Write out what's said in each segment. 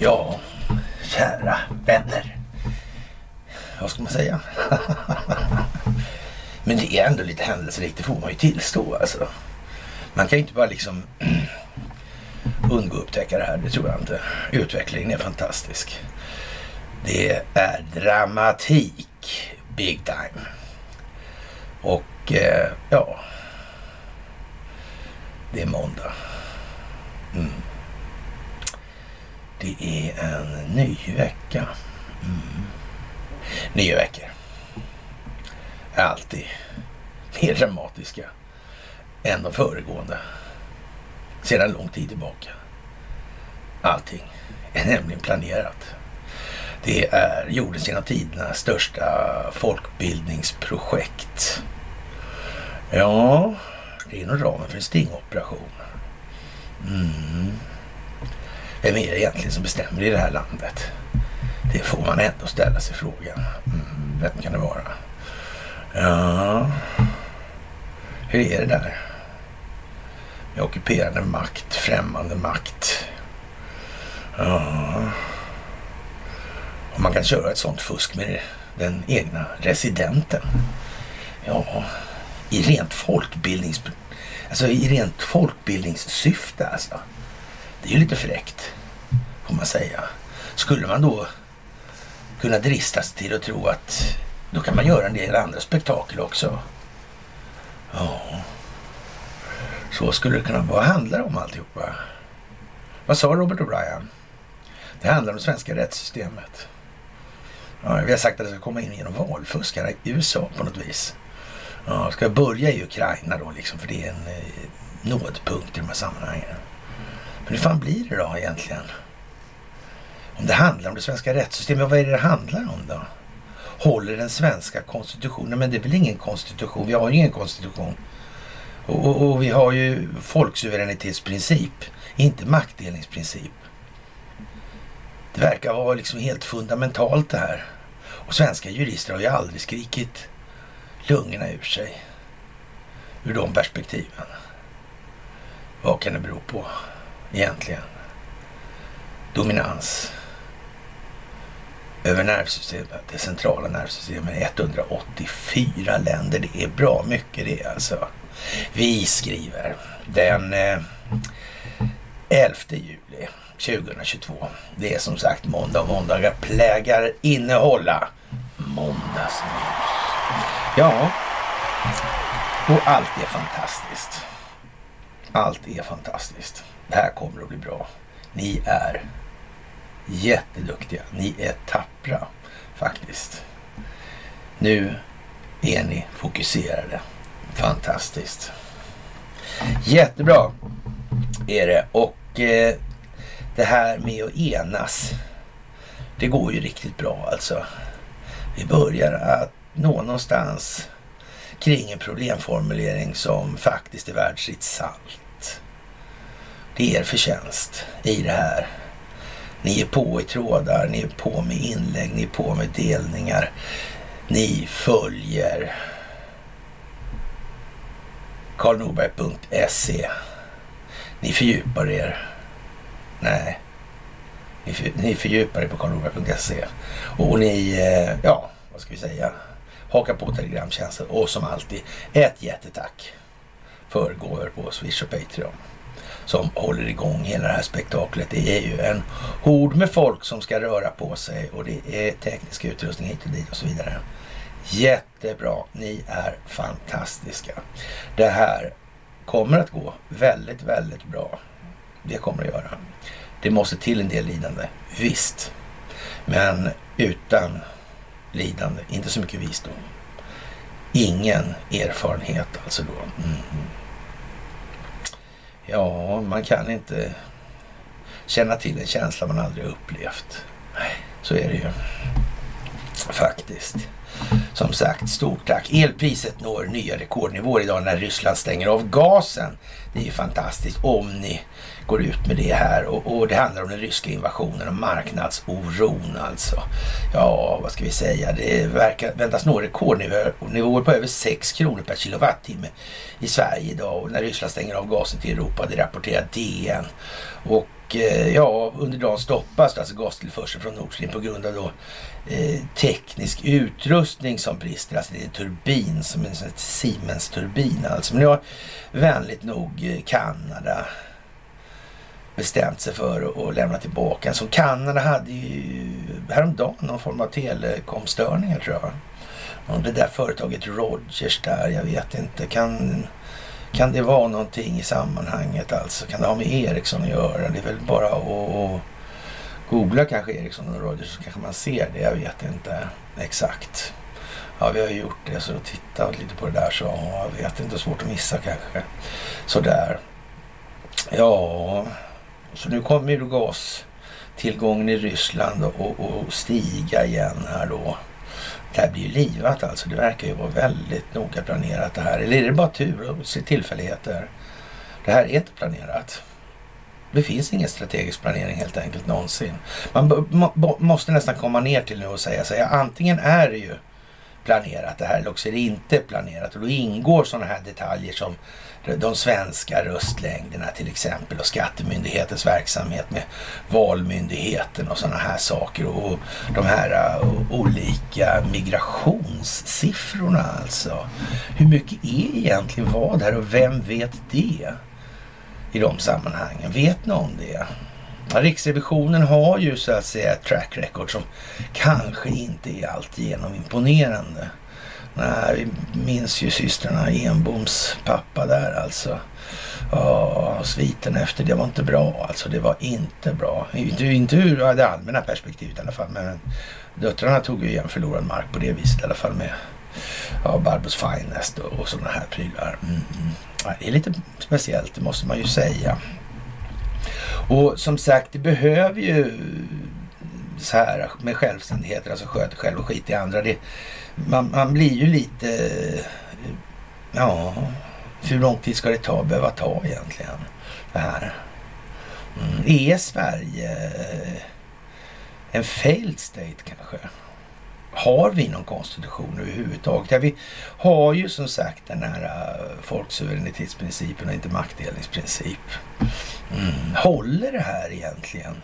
Ja, kära vänner. Vad ska man säga? Men det är ändå lite händelserikt, det får man ju tillstå alltså. Man kan ju inte bara liksom undgå att upptäcka det här, det tror jag inte. Utvecklingen är fantastisk. Det är dramatik, big time. Och eh, ja, det är måndag. Mm. Det är en ny vecka. Mm. Nya veckor är alltid mer dramatiska än de föregående. Sedan lång tid tillbaka. Allting är nämligen planerat. Det är jordens genom tiderna största folkbildningsprojekt. Ja, inom ramen för en stingoperation. Mm. Vem är det egentligen som bestämmer i det här landet? Det får man ändå ställa sig frågan. Mm. Vem kan det vara? Ja, hur är det där? Med ockuperande makt, främmande makt. Ja. Om man kan köra ett sånt fusk med den egna residenten. Ja, i rent folkbildnings... Alltså i rent folkbildningssyfte alltså. Det är ju lite fräckt, får man säga. Skulle man då kunna drista sig till att tro att då kan man göra en del andra spektakel också. Ja, så skulle det kunna vara. Vad handlar det om alltihopa? Vad sa Robert O'Brien? Det handlar om det svenska rättssystemet. Ja, vi har sagt att det ska komma in genom valfusk här i USA på något vis. Ja, ska börja i Ukraina då liksom för det är en eh, nådpunkt i de här sammanhangen. Men hur fan blir det då egentligen? Om det handlar om det svenska rättssystemet, vad är det det handlar om då? Håller den svenska konstitutionen? Men det är väl ingen konstitution? Vi har ju ingen konstitution. Och, och, och vi har ju folksuveränitetsprincip, inte maktdelningsprincip. Det verkar vara liksom helt fundamentalt det här. Och svenska jurister har ju aldrig skrikit lungorna ur sig ur de perspektiven. Vad kan det bero på egentligen? Dominans över nervsystemet, det centrala nervsystemet. 184 länder, det är bra mycket det alltså. Vi skriver den eh, 11 juli 2022. Det är som sagt måndag och måndagar plägar innehålla måndagsmys. Ja, och allt är fantastiskt. Allt är fantastiskt. Det här kommer att bli bra. Ni är jätteduktiga. Ni är tappra faktiskt. Nu är ni fokuserade. Fantastiskt. Jättebra är det. Och eh, det här med att enas. Det går ju riktigt bra alltså. Vi börjar att någonstans kring en problemformulering som faktiskt är värd sitt salt. Det är er förtjänst i det här. Ni är på i trådar, ni är på med inlägg, ni är på med delningar. Ni följer karlnorberg.se. Ni fördjupar er. Nej, ni, fördjupar er på karlnorberg.se. Och ni, eh, ja, vad ska vi säga, Haka på telegramtjänsten. Och som alltid, ett jättetack för gåvor på Swish och Patreon som håller igång hela det här spektaklet. Det är ju en hord med folk som ska röra på sig och det är teknisk utrustning hit och dit och så vidare. Jättebra, ni är fantastiska. Det här kommer att gå väldigt, väldigt bra. Det kommer att göra. Det måste till en del lidande, visst. Men utan lidande, inte så mycket visdom. Ingen erfarenhet alltså då. Mm. Ja, man kan inte känna till en känsla man aldrig upplevt. Så är det ju. Faktiskt. Som sagt, stort tack. Elpriset når nya rekordnivåer idag när Ryssland stänger av gasen. Det är ju fantastiskt om ni går ut med det här och, och det handlar om den ryska invasionen och marknadsoron alltså. Ja, vad ska vi säga? Det verkar, väntas nå rekordnivåer på över 6 kronor per kilowattimme i Sverige idag och när Ryssland stänger av gasen till Europa. Det rapporterar DN. Och eh, ja, under dagen stoppas alltså gastillförseln från Nord Stream på grund av då eh, teknisk utrustning som brister. Alltså det är en turbin som en Siemens-turbin alltså. Men nu har vänligt nog eh, Kanada bestämt sig för att lämna tillbaka. Så Kanada hade ju häromdagen någon form av telekomstörningar tror jag. Och det där företaget Rogers där, jag vet inte. Kan, kan det vara någonting i sammanhanget alltså? Kan det ha med Ericsson att göra? Det är väl bara att googla kanske Ericsson och Rogers så kanske man ser det. Jag vet inte exakt. Ja, vi har ju gjort det så tittat lite på det där så jag vet inte. Svårt att missa kanske. Sådär. Ja, så nu kommer ju gastillgången i Ryssland och stiga igen här då. Det här blir ju livat alltså. Det verkar ju vara väldigt noga planerat det här. Eller är det bara tur och tillfälligheter? Det här är inte planerat. Det finns ingen strategisk planering helt enkelt någonsin. Man måste nästan komma ner till nu och säga så här, antingen är det ju planerat det här eller också är det inte planerat. Och då ingår sådana här detaljer som de svenska röstlängderna till exempel och skattemyndighetens verksamhet med valmyndigheten och sådana här saker och de här uh, olika migrationssiffrorna alltså. Hur mycket är egentligen vad här och vem vet det i de sammanhangen? Vet ni om det? Riksrevisionen har ju så att säga ett track record som kanske inte är alltigenom imponerande. Nej, vi minns ju systrarna Enboms pappa där alltså. Ja, sviten efter det var inte bra alltså. Det var inte bra. Inte, inte ur det allmänna perspektivet i alla fall. Men döttrarna tog ju igen förlorad mark på det viset i alla fall med ja, Barbos Finest och, och sådana här prylar. Mm, mm. Ja, det är lite speciellt, det måste man ju säga. Och som sagt, det behöver ju så här med självständighet, alltså sköta själv och skit i andra. Det, man, man blir ju lite... Ja, hur lång tid ska det ta, behöva ta egentligen? Det här. Mm. Är Sverige en failed state kanske? Har vi någon konstitution överhuvudtaget? Ja, vi har ju som sagt den här äh, folksuveränitetsprincipen och inte maktdelningsprincip. Mm. Håller det här egentligen?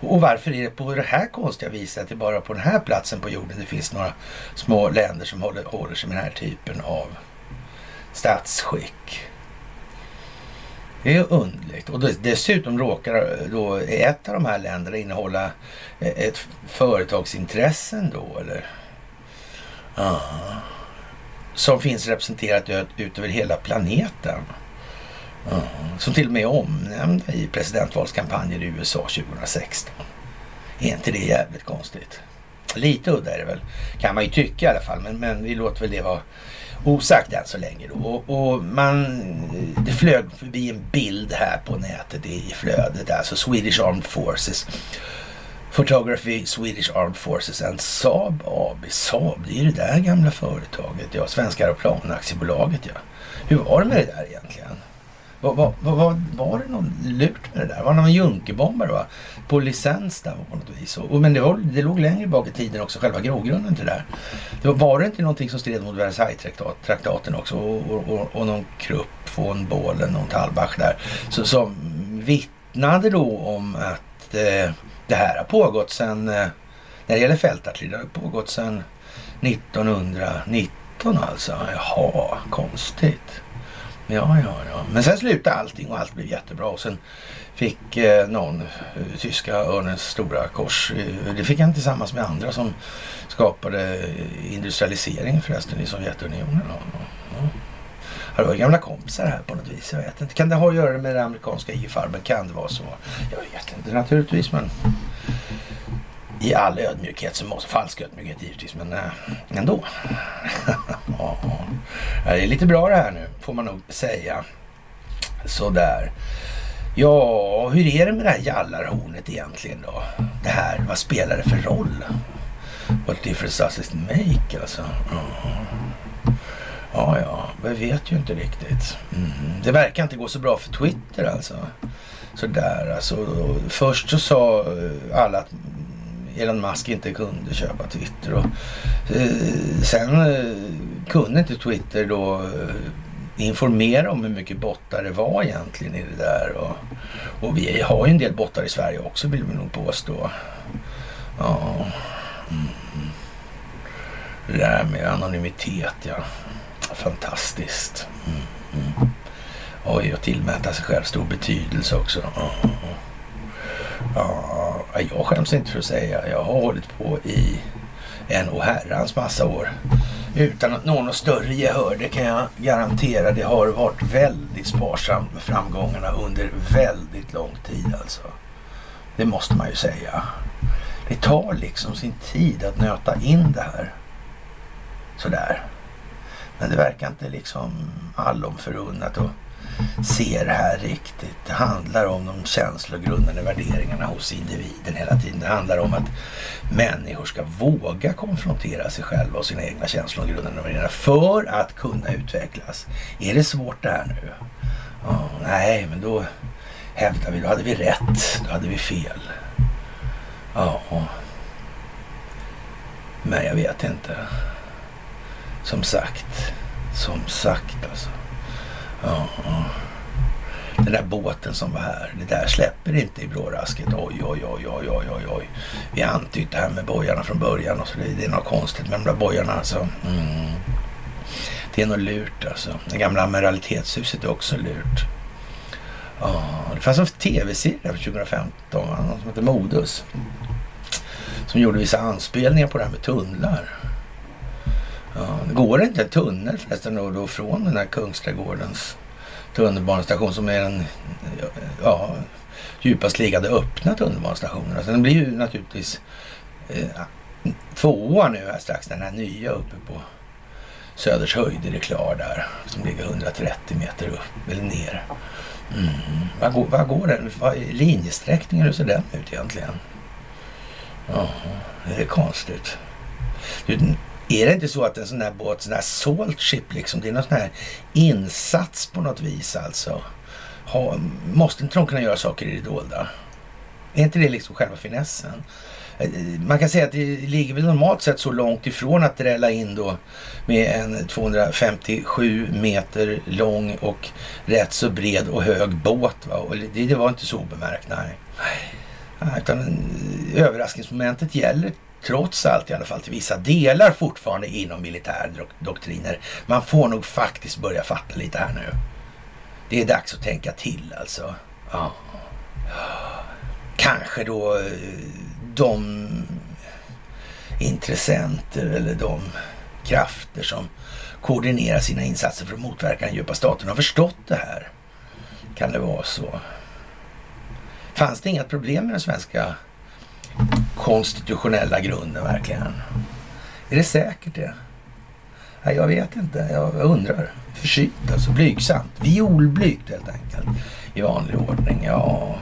Och varför är det på det här konstiga viset att det bara på den här platsen på jorden det finns några små länder som håller, håller sig med den här typen av statsskick? Det är underligt. Och dessutom råkar eh, då ett av de här länderna innehålla eh, ett företagsintressen då eller? Ja. Som finns representerat ut över hela planeten. Ja. Som till och med är omnämnda i presidentvalskampanjer i USA 2016. Är inte det jävligt konstigt? Lite udda är det väl, kan man ju tycka i alla fall. Men, men vi låter väl det vara osagt än så länge. Då. Och, och, man, det flög förbi en bild här på nätet i flödet. Alltså Swedish Armed Forces. Photography Swedish Armed Forces and Saab AB. Saab, det är ju det där gamla företaget. Ja, Svenska Aeroplanaktiebolaget ja. Hur var det med det där egentligen? Var, var, var, var det någon lurt med det där? Var det någon Junkerbombare va? På licens där på något vis. Och, men det, var, det låg längre bak i tiden också, själva grogrunden till det där. Det var, var det inte någonting som stred mot Versailles-traktaten också? Och, och, och, och någon Krupp von Bohlen, någon Talbach där. Så, som vittnade då om att eh, det här har pågått sedan, eh, när det gäller fältartilleri, det har pågått sedan 1919 alltså. Jaha, konstigt. Ja, ja, ja. Men sen slutade allting och allt blev jättebra. Och sen fick eh, någon eh, tyska örnens stora kors. Eh, det fick han tillsammans med andra som skapade eh, industrialiseringen förresten i Sovjetunionen. Ja, ja. Det var gamla kompisar här på något vis. Jag vet inte. Kan det ha att göra med det amerikanska IF-armen? Kan det vara så? Jag vet inte naturligtvis men i all ödmjukhet så måste, falsk ödmjukhet givetvis, men äh, ändå. ja, det är lite bra det här nu, får man nog säga. Sådär. Ja, hur är det med det här jallarhornet egentligen då? Det här, vad spelar det för roll? What difference does it make alltså? Ja, ja, vi vet ju inte riktigt. Mm. Det verkar inte gå så bra för Twitter alltså. Sådär alltså. Först så sa eh, alla att Elon Musk inte kunde köpa Twitter. Och, eh, sen eh, kunde inte Twitter då eh, informera om hur mycket bottar det var egentligen i det där. Och, och vi har ju en del bottar i Sverige också vill vi nog påstå. Ja. Mm. Det där med anonymitet ja. Fantastiskt. Mm. Mm. Oj, och tillmäta sig själv stor betydelse också. Mm. Ja, jag skäms inte för att säga. Jag har hållit på i en och herrans massa år utan att nå något större gehör. Det kan jag garantera. Det har varit väldigt sparsamt med framgångarna under väldigt lång tid alltså. Det måste man ju säga. Det tar liksom sin tid att nöta in det här. Sådär. Men det verkar inte liksom allom förunnat Och se det här riktigt. Det handlar om de känslogrundande värderingarna hos individen hela tiden. Det handlar om att människor ska våga konfrontera sig själva och sina egna känslogrundande värderingar för att kunna utvecklas. Är det svårt det här nu? Oh, nej, men då hävdar vi, då hade vi rätt, då hade vi fel. Ja, men jag vet inte. Som sagt, som sagt alltså. Ja. Den där båten som var här, det där släpper inte i brårasket. Oj, oj, oj, oj, oj, oj, oj. Vi antytt det här med bojarna från början och så det, det är något konstigt med de där bojarna alltså. Mm. Det är något lurt alltså. Det gamla amiralitetshuset är också lurt. Ja, det fanns en tv-serie 2015, någon som heter Modus. Som gjorde vissa anspelningar på det här med tunnlar. Ja, det inte en tunnel förresten då, då från den här Kungsträdgårdens tunnelbanestation som är den ja, djupast liggande öppna tunnelbanestationen. Alltså den blir ju naturligtvis eh, tvåa nu här strax, den här nya uppe på Söders höjder är klar där. Som ligger 130 meter upp eller ner. Mm. Vad, går, vad går den? Vad, linjesträckningen, hur ser den ut egentligen? Ja, det är konstigt. Är det inte så att en sån här båt, sån här salt ship liksom, det är någon sån här insats på något vis alltså? Ha, måste inte de kunna göra saker i det dolda? Är inte det liksom själva finessen? Eh, man kan säga att det ligger väl normalt sett så långt ifrån att drälla in då med en 257 meter lång och rätt så bred och hög båt. Va? Och det, det var inte så obemärkt, nej. Utan eh, överraskningsmomentet gäller trots allt i alla fall till vissa delar fortfarande inom militärdoktriner. Man får nog faktiskt börja fatta lite här nu. Det är dags att tänka till alltså. Ja. Kanske då eh, de intressenter eller de krafter som koordinerar sina insatser för att motverka den djupa staten har förstått det här. Kan det vara så? Fanns det inga problem med den svenska konstitutionella grunden verkligen? Är det säkert det? Nej, jag vet inte. Jag undrar. Försynt alltså. Blygsamt. Violblygt helt enkelt. I vanlig ordning. Ja,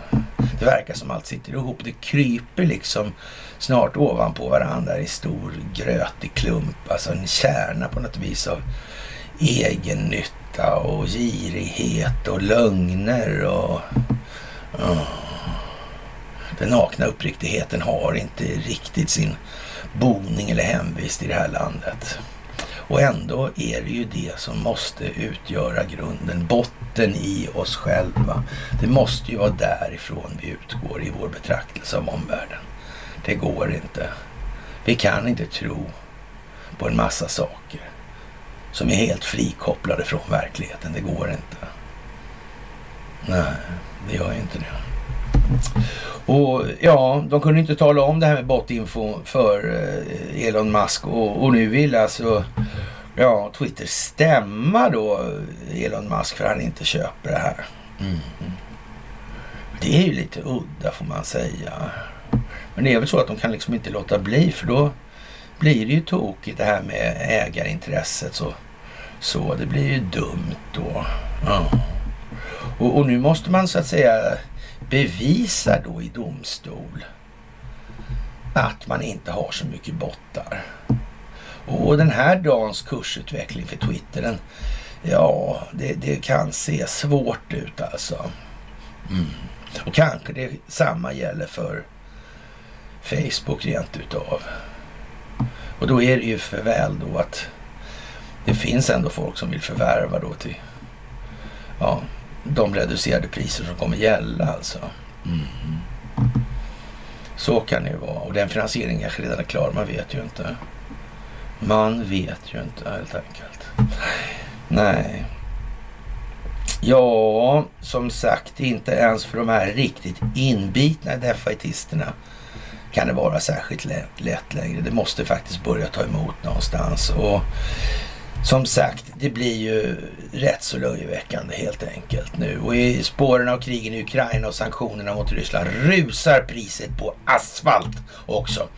det verkar som allt sitter ihop. Det kryper liksom snart ovanpå varandra i stor grötig klump. Alltså en kärna på något vis av egen nytta och girighet och lögner och... Oh. Den nakna uppriktigheten har inte riktigt sin boning eller hemvist i det här landet. Och ändå är det ju det som måste utgöra grunden, botten i oss själva. Det måste ju vara därifrån vi utgår i vår betraktelse av omvärlden. Det går inte. Vi kan inte tro på en massa saker som är helt frikopplade från verkligheten. Det går inte. Nej, det gör ju inte det. Och ja, de kunde inte tala om det här med botinfo för eh, Elon Musk och, och nu vill alltså ja, Twitter stämma då eh, Elon Musk för att han inte köper det här. Mm. Det är ju lite udda får man säga. Men det är väl så att de kan liksom inte låta bli för då blir det ju tokigt det här med ägarintresset. Så, så det blir ju dumt då. Ja. Och, och nu måste man så att säga bevisar då i domstol att man inte har så mycket bottar. Och den här dagens kursutveckling för Twitter, den, ja, det, det kan se svårt ut alltså. Mm. Och kanske det samma gäller för Facebook rent utav. Och då är det ju för väl då att det finns ändå folk som vill förvärva då till ja, de reducerade priser som kommer gälla alltså. Mm. Så kan det ju vara. Och den finansieringen kanske redan är klar. Man vet ju inte. Man vet ju inte helt enkelt. Nej. Ja, som sagt, inte ens för de här riktigt inbitna defaitisterna kan det vara särskilt lätt längre. Det måste faktiskt börja ta emot någonstans. Och som sagt, det blir ju rätt så löjeväckande helt enkelt nu. Och i spåren av krigen i Ukraina och sanktionerna mot Ryssland rusar priset på asfalt också.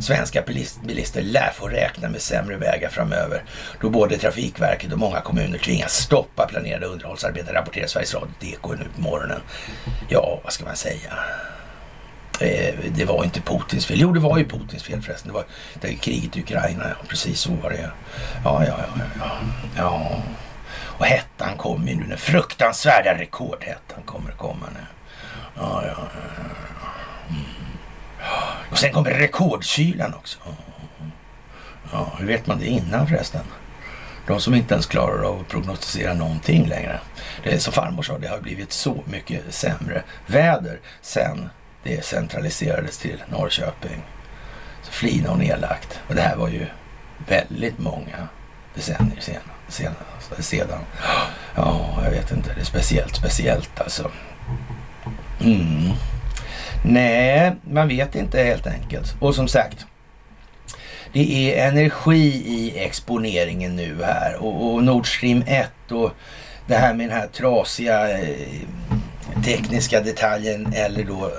Svenska bilister lär få räkna med sämre vägar framöver då både Trafikverket och många kommuner tvingas stoppa planerade underhållsarbeten, rapporterar Sveriges Radio DK nu på morgonen. Ja, vad ska man säga? Eh, det var inte Putins fel. Jo, det var ju Putins fel förresten. Det var det kriget i Ukraina. Ja, precis så var det. Ja, ja, ja. ja. ja. Och hettan kommer ju nu. Den fruktansvärda rekordhettan kommer komma nu. Ja, ja, ja. Mm. Och sen kommer rekordkylan också. Ja, hur vet man det innan förresten? De som inte ens klarar av att prognostisera någonting längre. Det är som farmor sa, det har blivit så mycket sämre väder sen det centraliserades till Norrköping. Så Flina och nedlagt. Och det här var ju väldigt många decennier sen, sen, sedan. Ja, jag vet inte. Det är speciellt, speciellt alltså. Mm. Nej, man vet inte helt enkelt. Och som sagt, det är energi i exponeringen nu här och, och Nord Stream 1 och det här med den här trasiga eh, tekniska detaljen eller då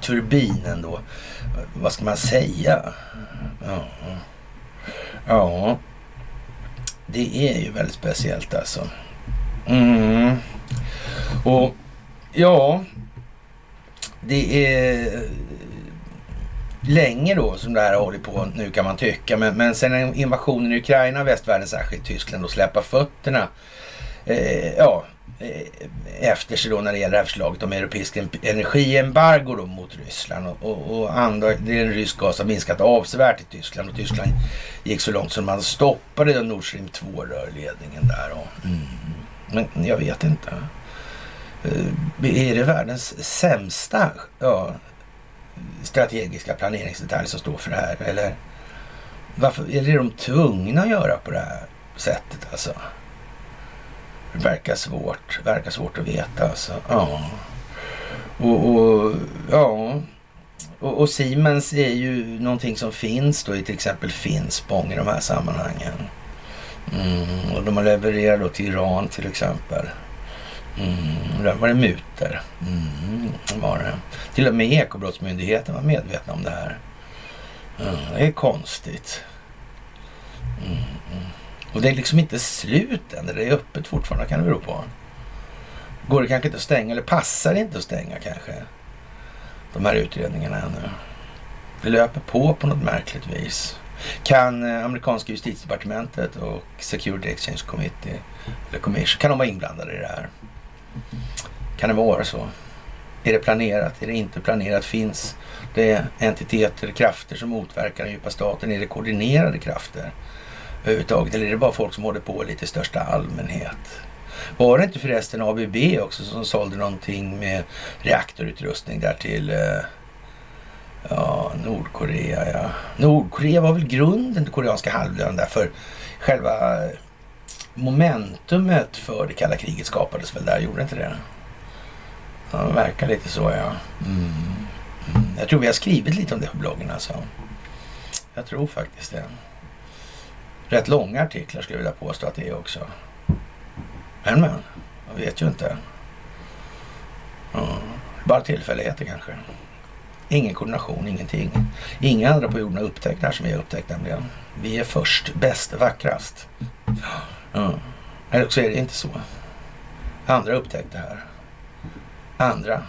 turbinen då. Vad ska man säga? Ja. ja. Det är ju väldigt speciellt alltså. Mm. Och ja, det är länge då som det här har hållit på nu kan man tycka. Men, men sen invasionen i Ukraina, västvärlden, särskilt Tyskland, och släppa fötterna. Eh, ja, Eh, efter sig då när det gäller det här förslaget om europeisk energiembargo då mot Ryssland. Och, och, och andra, det är en rysk gas har minskat avsevärt i Tyskland och Tyskland gick så långt som man stoppade Nord Stream 2-rörledningen där. Och, mm. Men jag vet inte. Eh, är det världens sämsta ja, strategiska planeringsdetalj som står för det här? Eller varför är det de tvungna att göra på det här sättet alltså? Verkar svårt. Verkar svårt att veta alltså. Ja. Och, och ja. Och, och, Siemens är ju någonting som finns då i till exempel Finspång i de här sammanhangen. Mm, och de har levererat då till Iran till exempel. Mm, där var det muter. Mm, var det. Till och med Ekobrottsmyndigheten var medvetna om det här. Mm, det är konstigt. Mm, mm. Och det är liksom inte slut än. Det är öppet fortfarande kan det bero på. Går det kanske inte att stänga eller passar det inte att stänga kanske? De här utredningarna ännu. Det löper på på något märkligt vis. Kan eh, amerikanska justitiedepartementet och Security Exchange Committee eller Commission, kan de vara inblandade i det här? Kan det vara så? Är det planerat? Är det inte planerat? Finns det entiteter, krafter som motverkar den djupa staten? Är det koordinerade krafter? Överhuvudtaget? Eller är det bara folk som håller på lite i största allmänhet? Var det inte förresten ABB också som sålde någonting med reaktorutrustning där till eh, ja, Nordkorea? Ja. Nordkorea var väl grunden till koreanska halvön där för själva momentumet för det kalla kriget skapades väl där, gjorde inte det? Ja, det verkar lite så ja. Mm. Mm. Jag tror vi har skrivit lite om det på bloggen alltså. Jag tror faktiskt det rätt långa artiklar skulle jag vilja påstå att det är också. Men men, jag vet ju inte. Ja, bara tillfälligheter kanske. Ingen koordination, ingenting. Inga andra på jorden har upptäckt det här som vi har upptäckt nämligen. Vi är först, bäst, vackrast. Ja. Eller också är det inte så. Andra har upptäckt det här. Andra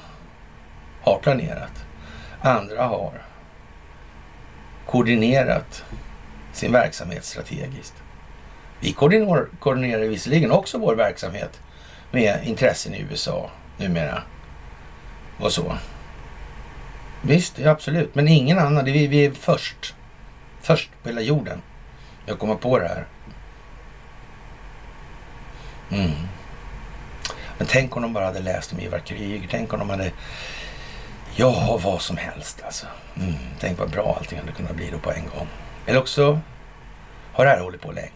har planerat. Andra har koordinerat sin verksamhet strategiskt. Vi koordinerar, koordinerar visserligen också vår verksamhet med intressen i USA numera och så. Visst, absolut. Men ingen annan. Vi, vi är först. Först på hela jorden. Jag kommer på det här. Mm. Men tänk om de bara hade läst om Ivar Kryger. Tänk om de hade... Ja, vad som helst alltså. Mm. Tänk vad bra allting hade kunnat bli då på en gång. Eller också har det här hållit på länge.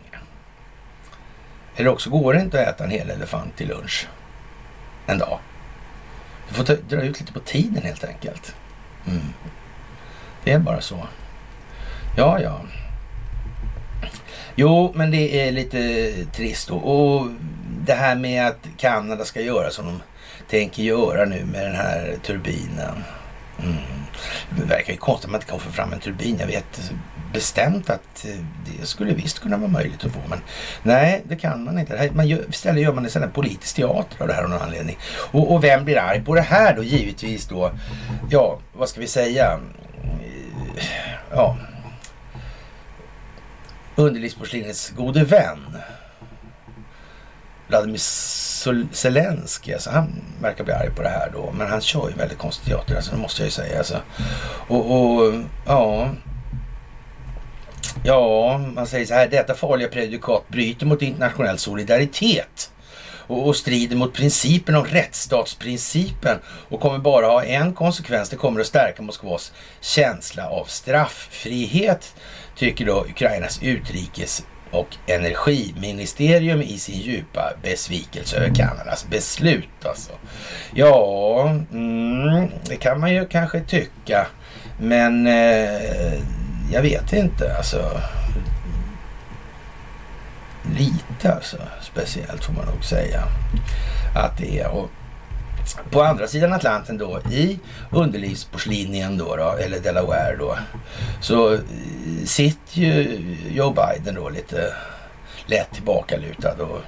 Eller också går det inte att äta en hel elefant till lunch en dag. Du får ta, dra ut lite på tiden helt enkelt. Mm. Det är bara så. Ja, ja. Jo, men det är lite trist då. Och det här med att Kanada ska göra som de tänker göra nu med den här turbinen. Mm. Det verkar ju konstigt att man inte kan få fram en turbin. Jag vet bestämt att eh, det skulle visst kunna vara möjligt att få. Men nej, det kan man inte. Man gör, istället gör man en politisk teater av det här av någon anledning. Och, och, vem blir arg på det här då? Givetvis då, ja, vad ska vi säga? Eh, ja, underlivsporslinets gode vän. Vladimir Zelensky, alltså han verkar bli arg på det här då. Men han kör ju väldigt konstig teater, alltså, det måste jag ju säga. Alltså. Och, och ja, Ja, man säger så här. Detta farliga prejudikat bryter mot internationell solidaritet och, och strider mot principen om rättsstatsprincipen och kommer bara ha en konsekvens. Det kommer att stärka Moskvas känsla av strafffrihet, tycker då Ukrainas utrikes och energiministerium i sin djupa besvikelse över Kanadas beslut. Alltså. Ja, mm, det kan man ju kanske tycka. Men eh, jag vet inte alltså. Lite alltså speciellt får man nog säga att det är. Och på andra sidan Atlanten då i underlivsporslinjen då, då eller Delaware då så eh, sitter ju Joe Biden då lite lätt tillbakalutad och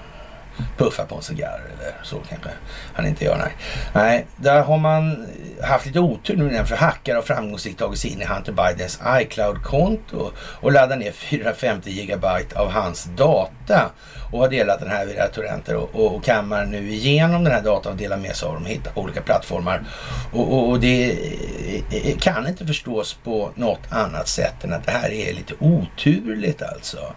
puffar på en cigarr eller så kanske han inte gör. Nej, nej där har man haft lite otur nu för hackare har framgångsrikt tagit sig in i Hunter Bidens iCloud-konto och laddat ner 450 gigabyte av hans data och har delat den här via torrenter och, och, och kammar nu igenom den här datan och delar med sig av dem och hittar på olika plattformar. Och, och, och, det kan inte förstås på något annat sätt än att det här är lite oturligt alltså.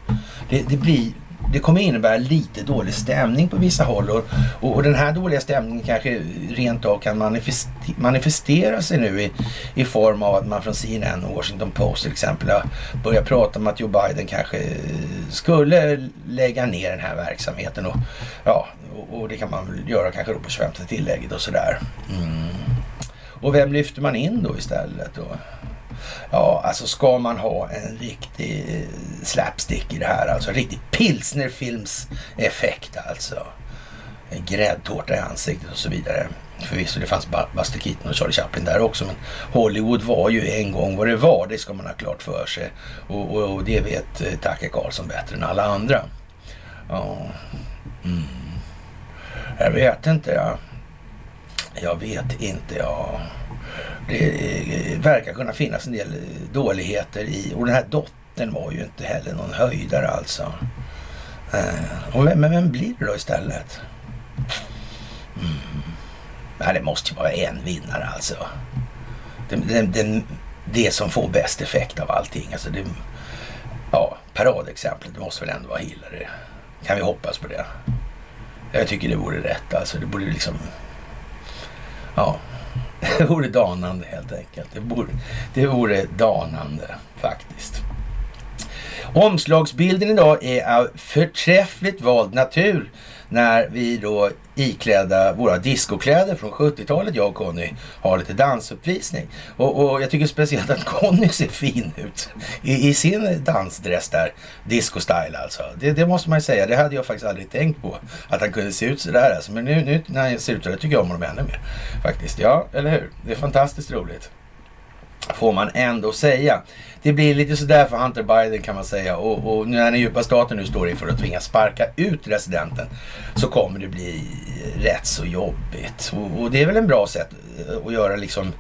Det, det blir det kommer innebära lite dålig stämning på vissa håll och, och, den här dåliga stämningen kanske rent av kan manifestera, manifestera sig nu i, i form av att man från CNN och Washington Post till exempel har börjat prata om att Joe Biden kanske skulle lägga ner den här verksamheten och ja, och, och det kan man väl göra kanske då på 25 tillägget och sådär. Mm. Och vem lyfter man in då istället då? Ja, alltså ska man ha en riktig eh, slapstick i det här, alltså en riktig pilsnerfilmseffekt alltså. En gräddtårta i ansiktet och så vidare. Förvisso, det fanns Buster Keaton och Charlie Chaplin där också, men Hollywood var ju en gång vad det var. Det ska man ha klart för sig. Och, och, och det vet eh, Tacke Karlsson bättre än alla andra. Ja. Mm. Jag vet inte. jag. Jag vet inte. jag det eh, verkar kunna finnas en del eh, dåligheter i. Och den här dottern var ju inte heller någon höjdare alltså. Eh, och vem, men vem blir det då istället? Mm. Ja, det måste ju vara en vinnare alltså. Den, den, den, det som får bäst effekt av allting. Alltså det, ja, paradexemplet måste väl ändå vara Hillary. Kan vi hoppas på det? Jag tycker det vore rätt alltså. Det borde liksom... Ja, det vore danande helt enkelt. Det vore, det vore danande faktiskt. Omslagsbilden idag är av förträffligt vald natur när vi då iklädda våra discokläder från 70-talet, jag och Conny, har lite dansuppvisning. Och, och jag tycker speciellt att Conny ser fin ut i, i sin dansdress där, disco-style alltså. Det, det, måste man ju säga, det hade jag faktiskt aldrig tänkt på, att han kunde se ut sådär alltså. Men nu, nu när han ser ut sådär tycker jag om honom ännu mer faktiskt. Ja, eller hur? Det är fantastiskt roligt får man ändå säga. Det blir lite sådär för Hunter Biden kan man säga och, och när den djupa staten nu står inför att tvingas sparka ut residenten så kommer det bli rätt så jobbigt. Och, och, det är väl en bra sätt eh, att göra liksom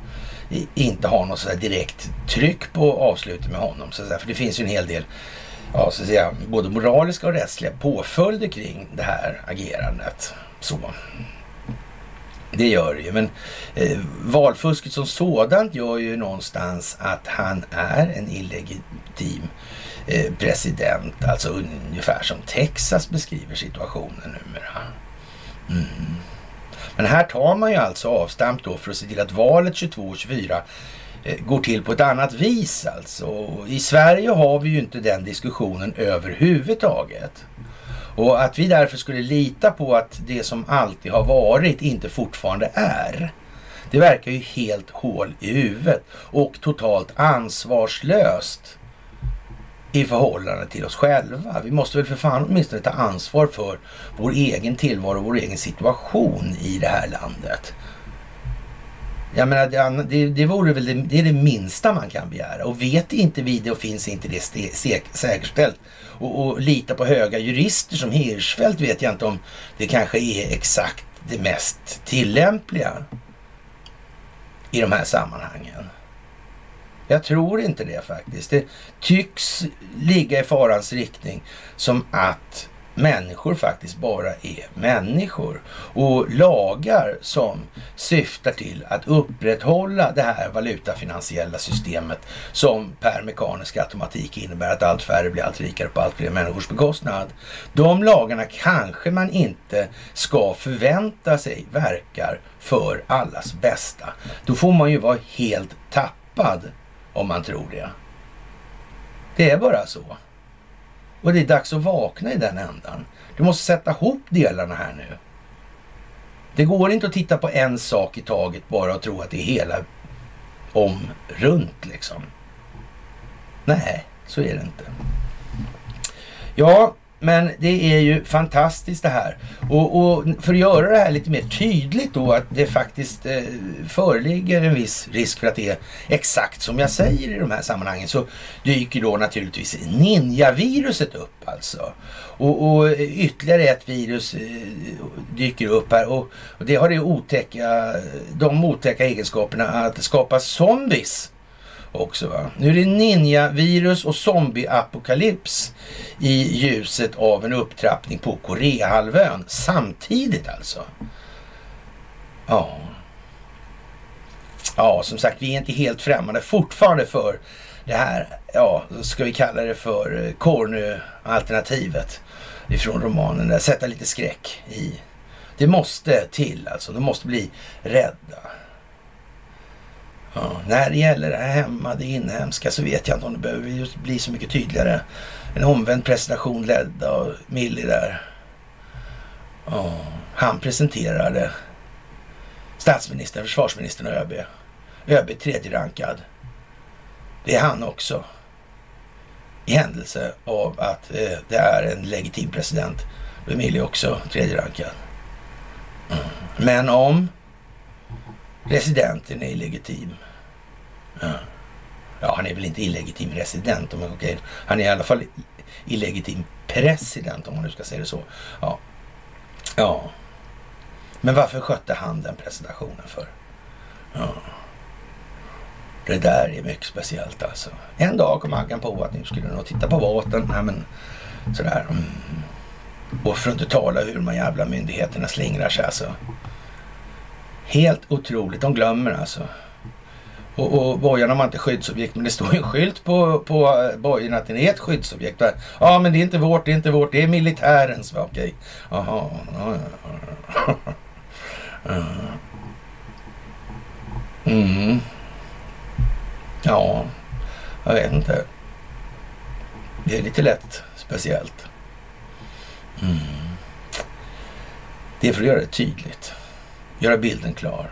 inte ha något sådär direkt tryck på avslutet med honom. Så För det finns ju en hel del ja, så att säga, både moraliska och rättsliga påföljder kring det här agerandet. Så. Det gör det ju. Men eh, valfusket som sådant gör ju någonstans att han är en illegitim eh, president. Alltså ungefär som Texas beskriver situationen numera. Mm. Men här tar man ju alltså avstamp då för att se till att valet 22 och 24 eh, går till på ett annat vis alltså. I Sverige har vi ju inte den diskussionen överhuvudtaget. Och att vi därför skulle lita på att det som alltid har varit inte fortfarande är. Det verkar ju helt hål i huvudet och totalt ansvarslöst i förhållande till oss själva. Vi måste väl för fan åtminstone ta ansvar för vår egen tillvaro, vår egen situation i det här landet. Jag menar, det, det, det vore väl det, det, är det minsta man kan begära. Och vet inte vi det och finns inte det säkerställt och, och lita på höga jurister som Hirschfeldt vet jag inte om det kanske är exakt det mest tillämpliga i de här sammanhangen. Jag tror inte det faktiskt. Det tycks ligga i farans riktning som att människor faktiskt bara är människor. Och lagar som syftar till att upprätthålla det här valutafinansiella systemet som per mekanisk automatik innebär att allt färre blir allt rikare på allt fler människors bekostnad. De lagarna kanske man inte ska förvänta sig verkar för allas bästa. Då får man ju vara helt tappad om man tror det. Det är bara så. Och det är dags att vakna i den ändan. Du måste sätta ihop delarna här nu. Det går inte att titta på en sak i taget bara och tro att det är hela om runt liksom. Nej, så är det inte. Ja, men det är ju fantastiskt det här. Och, och, för att göra det här lite mer tydligt då att det faktiskt eh, föreligger en viss risk för att det är exakt som jag säger i de här sammanhangen så dyker då naturligtvis ninjaviruset upp alltså. Och, och ytterligare ett virus eh, dyker upp här och, och det har det otäcka, de otäcka egenskaperna att skapa zombies också. Va? Nu är det ninja-virus och zombie-apokalyps i ljuset av en upptrappning på Koreahalvön samtidigt alltså. Ja. Ja, som sagt, vi är inte helt främmande fortfarande för det här, ja, ska vi kalla det för eh, Cornu-alternativet ifrån romanen. Där. Sätta lite skräck i. Det måste till alltså. De måste bli rädda. Ja, när det gäller det här hemma, det inhemska, så vet jag inte om det behöver bli så mycket tydligare. En omvänd presentation ledd av Milli där. Ja, han presenterade statsministern, försvarsministern och ÖB. ÖB tredje rankad. Det är han också. I händelse av att eh, det är en legitim president. Då är Milli också tredje rankad. Mm. Men om residenten är illegitim. Ja. ja, han är väl inte illegitim resident, men okej. Han är i alla fall illegitim president om man nu ska säga det så. Ja. ja. Men varför skötte han den presentationen för? Ja. Det där är mycket speciellt alltså. En dag kom Aggan på att nu skulle nog titta på båten. Nej, men sådär. Mm. Och för att inte tala hur de jävla myndigheterna slingrar sig alltså. Helt otroligt. De glömmer alltså. Och, och bojarna har inte skyddsobjekt, men det står ju en skylt på, på eh, bojen att den är ett skyddsobjekt. Ja, men det är inte vårt, det är inte vårt, det är militärens. Okej. Jaha. Mm. Ja, jag vet inte. Det är lite lätt speciellt. Mm. Det är för att göra det tydligt. Göra bilden klar.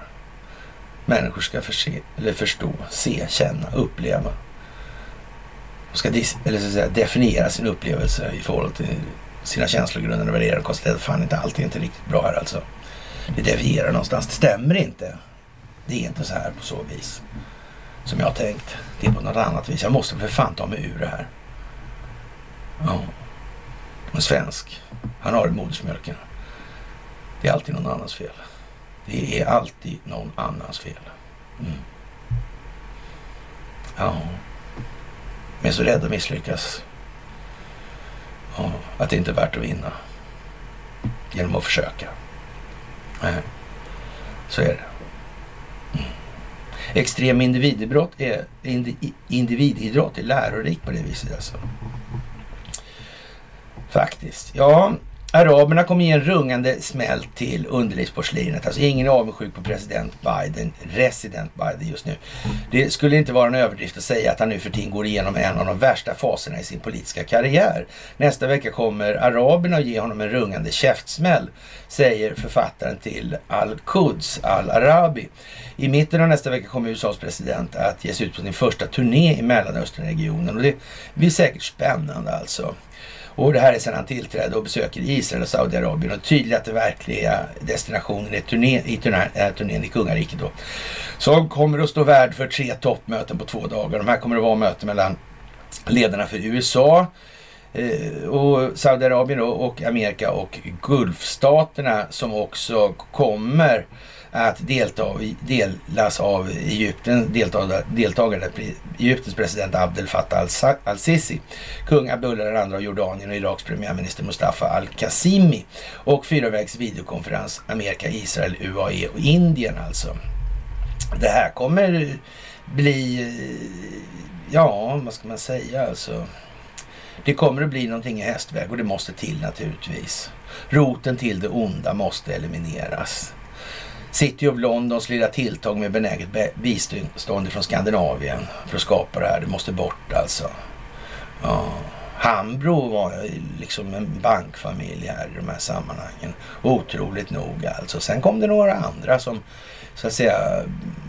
Människor ska förse, eller förstå, se, känna, uppleva. De ska eller så säga, definiera sin upplevelse i förhållande till sina känslogrunder och värderingar. Konstatera fan inte allt är inte riktigt bra här alltså. Det devierar någonstans. Det stämmer inte. Det är inte så här på så vis som jag har tänkt. Det är på något annat vis. Jag måste för fan ta mig ur det här. Ja. En svensk. Han har modersmjölken. Det är alltid någon annans fel. Det är alltid någon annans fel. Mm. Ja. Men så rädd att misslyckas. Ja, att det inte är värt att vinna. Genom att försöka. Nej, så är det. Mm. Extrem individidrott är, individidrott är lärorikt på det viset alltså. Faktiskt. Ja, Araberna kommer ge en rungande smäll till underlivsporslinet. Alltså ingen är avundsjuk på president Biden, resident Biden just nu. Det skulle inte vara en överdrift att säga att han nu för tiden går igenom en av de värsta faserna i sin politiska karriär. Nästa vecka kommer araberna att ge honom en rungande käftsmäll, säger författaren till Al-Quds, Al-Arabi. I mitten av nästa vecka kommer USAs president att ge sig ut på sin första turné i Mellanösternregionen och det blir säkert spännande alltså. Och det här är sedan han tillträdde och besöker Israel och Saudiarabien. Och tydligt att den verkliga destinationen är turné, i turnén, äh, eh, turnén i kungariket då. Som kommer att stå värd för tre toppmöten på två dagar. De här kommer att vara möten mellan ledarna för USA, eh, och Saudiarabien och Amerika och Gulfstaterna som också kommer att delta, delas av Egypten, deltagare, deltagare Egyptens president Abdel Fattah al-Sisi, kung Abdullah II av Jordanien och Iraks premiärminister Mustafa al-Qasimi och fyravägs videokonferens Amerika, Israel, UAE och Indien alltså. Det här kommer bli, ja vad ska man säga alltså. Det kommer att bli någonting i hästväg och det måste till naturligtvis. Roten till det onda måste elimineras. City of Londons lilla tilltag med benäget bistånd från Skandinavien för att skapa det här. Det måste bort alltså. Ja. Hambro var liksom en bankfamilj här i de här sammanhangen. Otroligt nog alltså. Sen kom det några andra som så att säga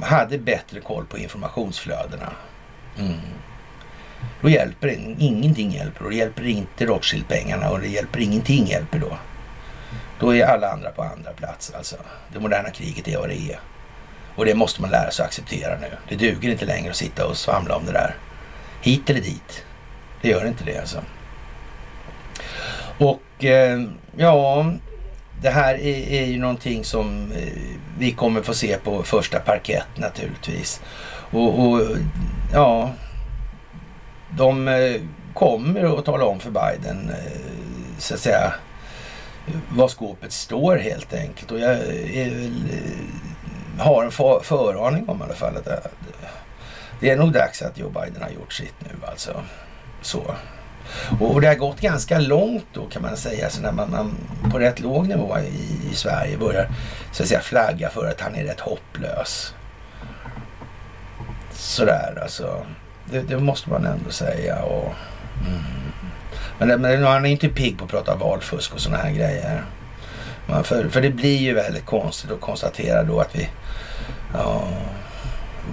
hade bättre koll på informationsflödena. Mm. Då hjälper det, ingenting hjälper. Då hjälper inte Rothschild-pengarna och det hjälper ingenting hjälper då. Då är alla andra på andra plats. Alltså. Det moderna kriget är vad det är. Och det måste man lära sig att acceptera nu. Det duger inte längre att sitta och svamla om det där. Hit eller dit. Det gör inte det alltså. Och eh, ja, det här är, är, ju någonting som eh, vi kommer få se på första parkett naturligtvis. Och, och ja, de eh, kommer att tala om för Biden eh, så att säga vad skåpet står helt enkelt. Och jag är, eh, har en för, föraning om i alla fall att det, det är nog dags att Joe Biden har gjort sitt nu alltså. Så. Och det har gått ganska långt då kan man säga, så när man, man på rätt låg nivå i, i, Sverige börjar så att säga flagga för att han är rätt hopplös. Sådär alltså. Det, det måste man ändå säga. Och, mm. Men, men han är inte pigg på att prata valfusk och sådana här grejer. För, för det blir ju väldigt konstigt att konstatera då att vi... Ja,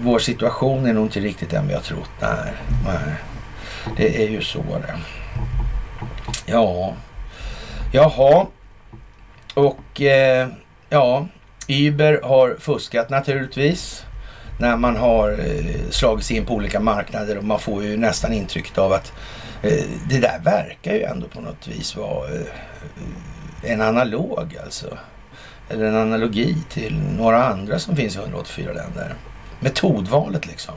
vår situation är nog inte riktigt den vi har trott. Nej, nej. Det är ju så det. Ja, jaha. Och eh, ja, Uber har fuskat naturligtvis när man har eh, slagit sig in på olika marknader och man får ju nästan intrycket av att Eh, det där verkar ju ändå på något vis vara eh, en analog alltså. Eller en analogi till några andra som finns i 184 länder. Metodvalet liksom.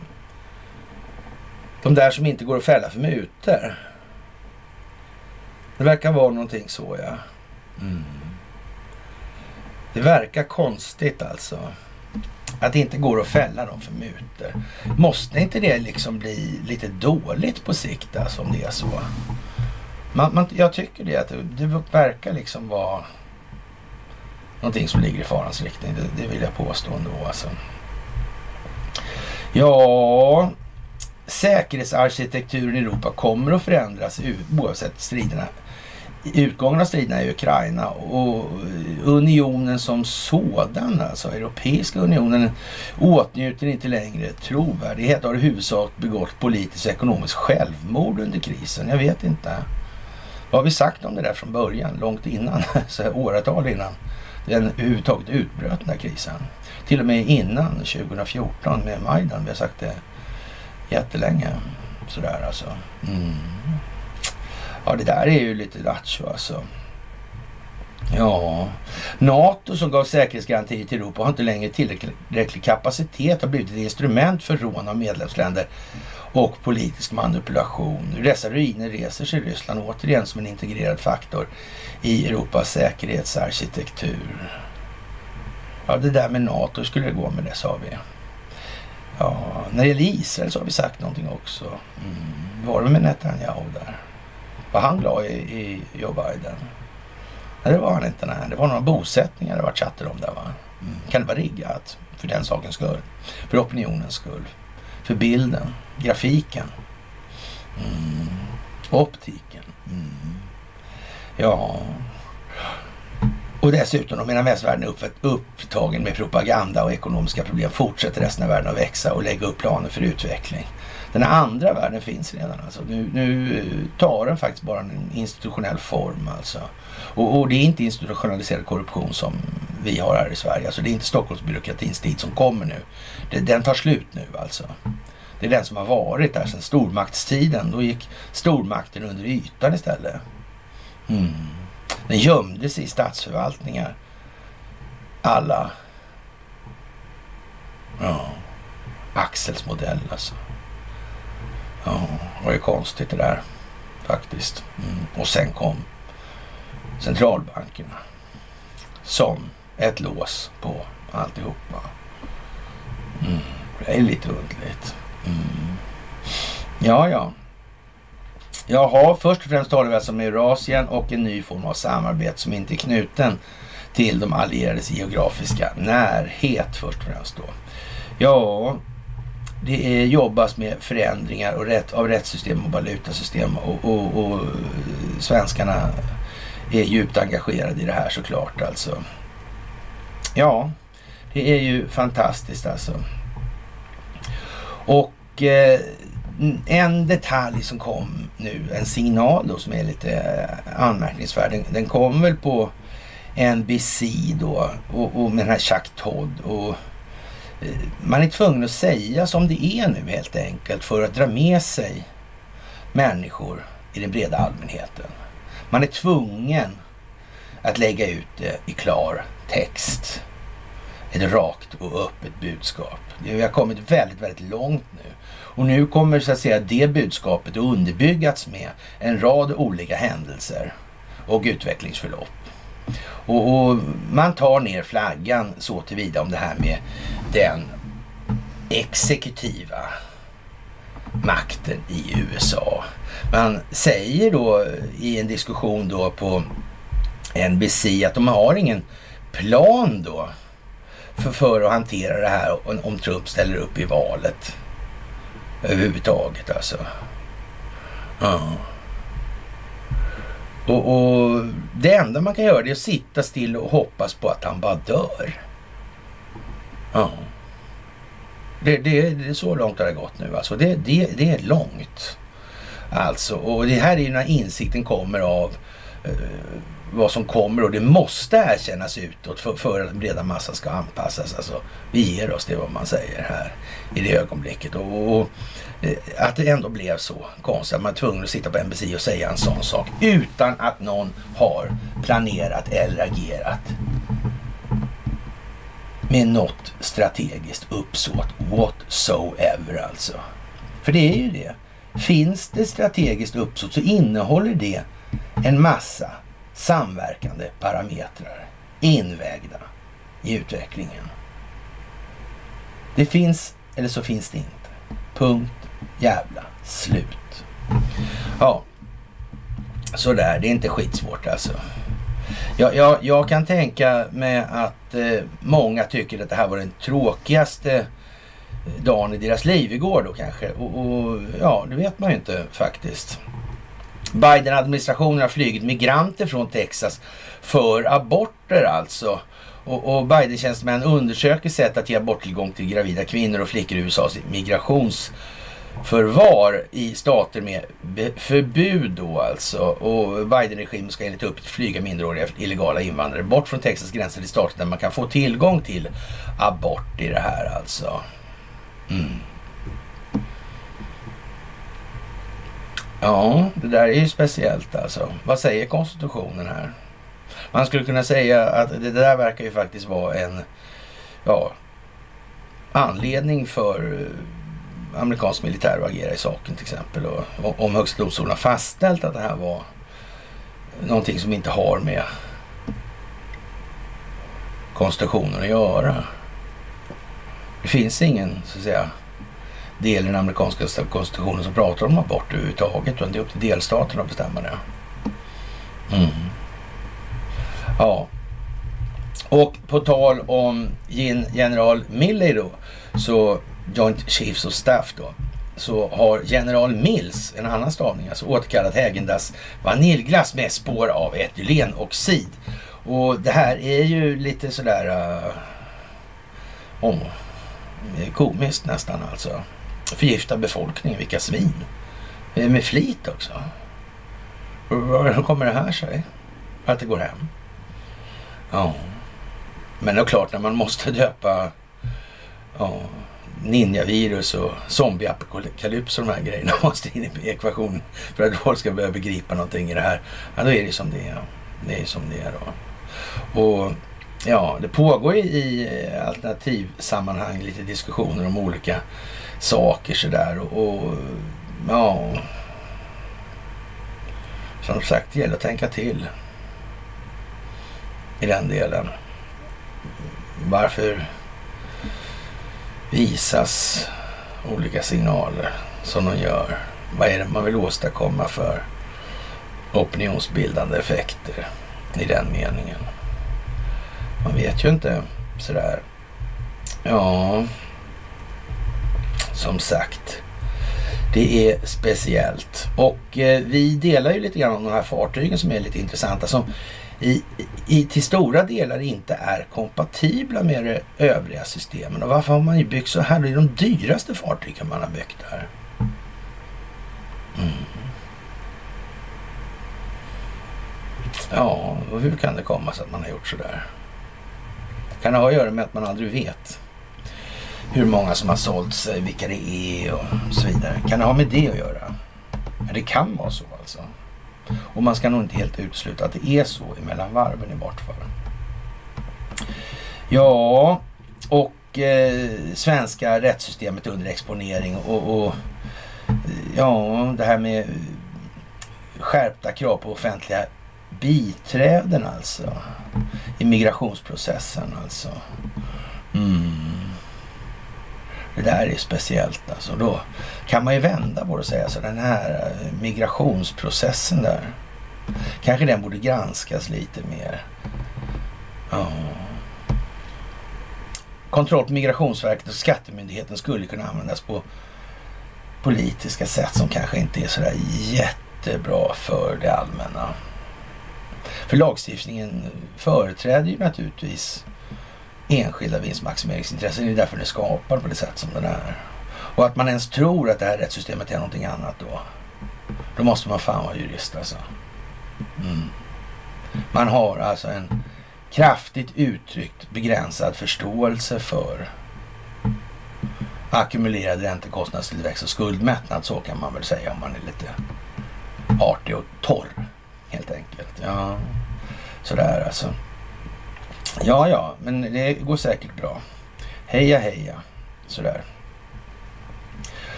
De där som inte går att fälla för mutor. Det verkar vara någonting så ja. Mm. Det verkar konstigt alltså. Att det inte går att fälla dem för mutor. Måste inte det liksom bli lite dåligt på sikt alltså, om det är så? Man, man, jag tycker det att det, det verkar liksom vara någonting som ligger i farans riktning. Det, det vill jag påstå ändå alltså. Ja, säkerhetsarkitekturen i Europa kommer att förändras oavsett striderna utgången av striderna i Ukraina och unionen som sådan, alltså Europeiska unionen, åtnjuter inte längre trovärdighet och har i huvudsak begått politiskt och ekonomiskt självmord under krisen. Jag vet inte. Vad har vi sagt om det där från början, långt innan, så åratal innan den överhuvudtaget utbröt den här krisen? Till och med innan 2014 med Majdan. Vi har sagt det jättelänge. Sådär alltså. Mm. Ja, det där är ju lite lattjo alltså. Ja, NATO som gav säkerhetsgarantier till Europa har inte längre tillräcklig kapacitet har blivit ett instrument för rån av medlemsländer och politisk manipulation. Ur dessa ruiner reser sig Ryssland återigen som en integrerad faktor i Europas säkerhetsarkitektur. Ja, det där med NATO, hur skulle det gå med det sa vi. Ja, när det gäller Israel så har vi sagt någonting också. Mm. Var det med Netanyahu där? Var han glad i, i Joe Biden? Nej, det var han inte. Nej. Det var några bosättningar det var chatter om där va? Mm. Kan det vara riggat för den sakens skull? För opinionens skull? För bilden? Grafiken? Mm. Optiken? Mm. Ja, och dessutom, medan västvärlden är upptagen med propaganda och ekonomiska problem fortsätter resten av världen att växa och lägga upp planer för utveckling. Den andra världen finns redan. Alltså. Nu, nu eh, tar den faktiskt bara en institutionell form. Alltså. Och, och, det är inte institutionaliserad korruption som vi har här i Sverige. Alltså, det är inte Stockholmsbyråkratins tid som kommer nu. Det, den tar slut nu alltså. Det är den som har varit där sedan stormaktstiden. Då gick stormakten under ytan istället. Mm. Den gömde sig i statsförvaltningar. Alla. Ja. Axels modell alltså. Ja, det var ju konstigt det där faktiskt. Mm. Och sen kom centralbankerna som ett lås på alltihopa. Mm. Det är lite underligt. Mm. Ja, ja. Jaha, först och främst talar vi alltså om Eurasien och en ny form av samarbete som inte är knuten till de allierades geografiska närhet först och främst då. Ja, det är, jobbas med förändringar och rätt, av rättssystem och valutasystem och, och, och svenskarna är djupt engagerade i det här såklart alltså. Ja, det är ju fantastiskt alltså. Och eh, Mm, en detalj som kom nu, en signal då som är lite eh, anmärkningsvärd. Den, den kom väl på NBC då och, och med den här Chuck Todd. Och, eh, man är tvungen att säga som det är nu helt enkelt för att dra med sig människor i den breda allmänheten. Man är tvungen att lägga ut det i klar text. Ett rakt och öppet budskap. Vi har kommit väldigt, väldigt långt nu. Och nu kommer så att säga det budskapet att underbyggas med en rad olika händelser och utvecklingsförlopp. Och, och man tar ner flaggan så tillvida om det här med den exekutiva makten i USA. Man säger då i en diskussion då på NBC att de har ingen plan då för, för att hantera det här om Trump ställer upp i valet överhuvudtaget alltså. Ja. Och, och, det enda man kan göra är att sitta still och hoppas på att han bara dör. Ja. Det, det, det är så långt har det gått nu alltså. Det, det, det är långt. Alltså, och det här är ju när insikten kommer av eh, Eh, vad som kommer och det måste erkännas utåt för, för att den breda massan ska anpassas. Alltså, vi ger oss, det är vad man säger här i det ögonblicket. Och, och eh, att det ändå blev så konstigt att man är tvungen att sitta på NBC och säga en sån sak utan att någon har planerat eller agerat med något strategiskt uppsåt whatsoever alltså. För det är ju det. Finns det strategiskt uppsåt så innehåller det en massa samverkande parametrar invägda i utvecklingen. Det finns eller så finns det inte. Punkt jävla slut. Ja, sådär. Det är inte skitsvårt alltså. Jag, jag, jag kan tänka mig att eh, många tycker att det här var den tråkigaste eh, dagen i deras liv igår då kanske. Och, och ja, det vet man ju inte faktiskt. Biden-administrationen har flygit migranter från Texas för aborter alltså. Och, och Biden-tjänstemän undersöker sätt att ge aborttillgång till gravida kvinnor och flickor i USAs migrationsförvar i stater med förbud då alltså. Och Biden-regimen ska enligt uppgift flyga minderåriga illegala invandrare bort från Texas gränser till stater där man kan få tillgång till abort i det här alltså. Mm. Ja, det där är ju speciellt alltså. Vad säger konstitutionen här? Man skulle kunna säga att det där verkar ju faktiskt vara en ja, anledning för eh, amerikansk militär att agera i saken till exempel. Och om högsta domstolen har fastställt att det här var någonting som inte har med konstitutionen att göra. Det finns ingen, så att säga, del i den amerikanska konstitutionen som pratar om abort överhuvudtaget. Utan det är upp till delstaterna att bestämma det. Mm. Ja. Och på tal om general Milley då, så Joint Chiefs of Staff då, så har general Mills, en annan stavning, alltså återkallat Hägendas vaniljglass med spår av etylenoxid. Och det här är ju lite sådär... Uh, om, komiskt nästan alltså. Förgifta befolkningen, vilka svin. Eh, med flit också. Hur kommer det här sig? Att det går hem? Ja. Men det är klart när man måste döpa ja, ninjavirus och zombieapokalyps och de här grejerna måste in i ekvationen för att folk ska börja begripa någonting i det här. Ja, då är det som det är. Det är som det är då. Och ja, det pågår i alternativsammanhang lite diskussioner om olika saker sådär. Och, och ja, som sagt, det gäller att tänka till i den delen. Varför visas olika signaler som de gör? Vad är det man vill åstadkomma för opinionsbildande effekter i den meningen? Man vet ju inte sådär. Ja, som sagt. Det är speciellt. Och eh, vi delar ju lite grann om de här fartygen som är lite intressanta. Som i, i, till stora delar inte är kompatibla med de övriga systemen. Och varför har man ju byggt så här? Det är de dyraste fartygen man har byggt här. Mm. Ja, och hur kan det komma sig att man har gjort så där? Kan det ha att göra med att man aldrig vet hur många som har sålt sig, vilka det är och så vidare? Kan det ha med det att göra? Men det kan vara så alltså. Och man ska nog inte helt utesluta att det är så emellan varven i vart fall. Ja, och eh, svenska rättssystemet under exponering och, och ja, det här med skärpta krav på offentliga biträden alltså. I migrationsprocessen alltså. Mm. Det där är speciellt alltså. Då kan man ju vända på det och säga så den här eh, migrationsprocessen där. Kanske den borde granskas lite mer. Ja. Kontroll på Migrationsverket och Skattemyndigheten skulle kunna användas på politiska sätt som kanske inte är sådär jättebra för det allmänna. För lagstiftningen företräder ju naturligtvis enskilda vinstmaximeringsintressen. Det är därför den är skapad på det sätt som den är. Och att man ens tror att det här rättssystemet är någonting annat då. Då måste man fan vara jurist alltså. Mm. Man har alltså en kraftigt uttryckt begränsad förståelse för ackumulerad räntekostnadstillväxt och skuldmättnad. Så kan man väl säga om man är lite artig och torr helt enkelt. Ja, sådär alltså. Ja, ja, men det går säkert bra. Heja, heja. Sådär.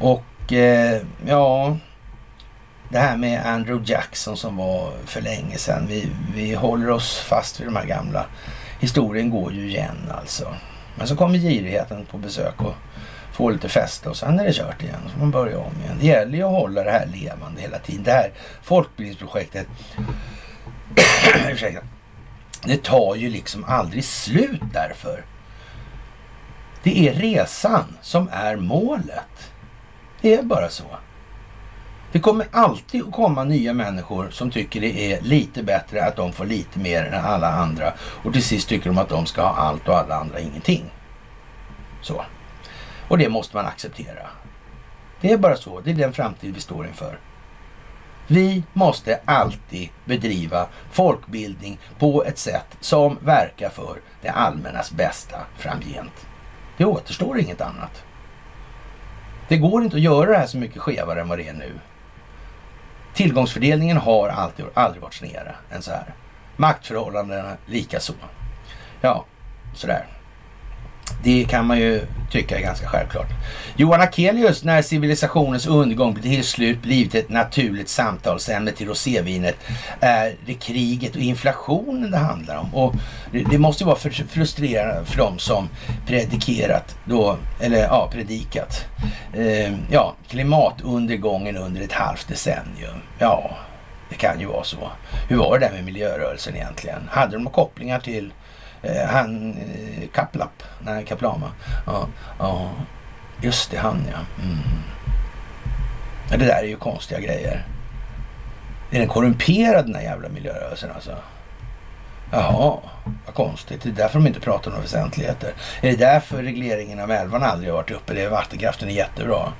Och eh, ja, det här med Andrew Jackson som var för länge sedan. Vi, vi håller oss fast vid de här gamla. Historien går ju igen alltså. Men så kommer girigheten på besök och får lite fäste och sen är det kört igen. Så får man börja om igen. Det gäller ju att hålla det här levande hela tiden. Det här folkbildningsprojektet. Ursäkta det tar ju liksom aldrig slut därför. Det är resan som är målet. Det är bara så. Det kommer alltid att komma nya människor som tycker det är lite bättre att de får lite mer än alla andra. Och till sist tycker de att de ska ha allt och alla andra ingenting. Så. Och det måste man acceptera. Det är bara så. Det är den framtid vi står inför. Vi måste alltid bedriva folkbildning på ett sätt som verkar för det allmännas bästa framgent. Det återstår inget annat. Det går inte att göra det här så mycket skevare än vad det är nu. Tillgångsfördelningen har alltid, aldrig varit snedare än så här. Maktförhållandena lika så. Ja, sådär det kan man ju tycka är ganska självklart. Johan Akelius, när civilisationens undergång till slut blivit ett naturligt samtalsämne till rosévinet är det kriget och inflationen det handlar om. Och det måste ju vara frustrerande för dem som predikerat då, eller ja, predikat. Eh, ja, klimatundergången under ett halvt decennium. Ja, det kan ju vara så. Hur var det där med miljörörelsen egentligen? Hade de kopplingar till eh, han eh, Kaplap? Nej, Kaplama. Ja, ja, just det, han ja. Mm. ja. Det där är ju konstiga grejer. Är den korrumperad den där jävla miljörörelsen alltså? Jaha, vad konstigt. Det är därför de inte pratar om några väsentligheter. Är det därför regleringen av älvarna aldrig har varit uppe? Det är vattenkraften är jättebra.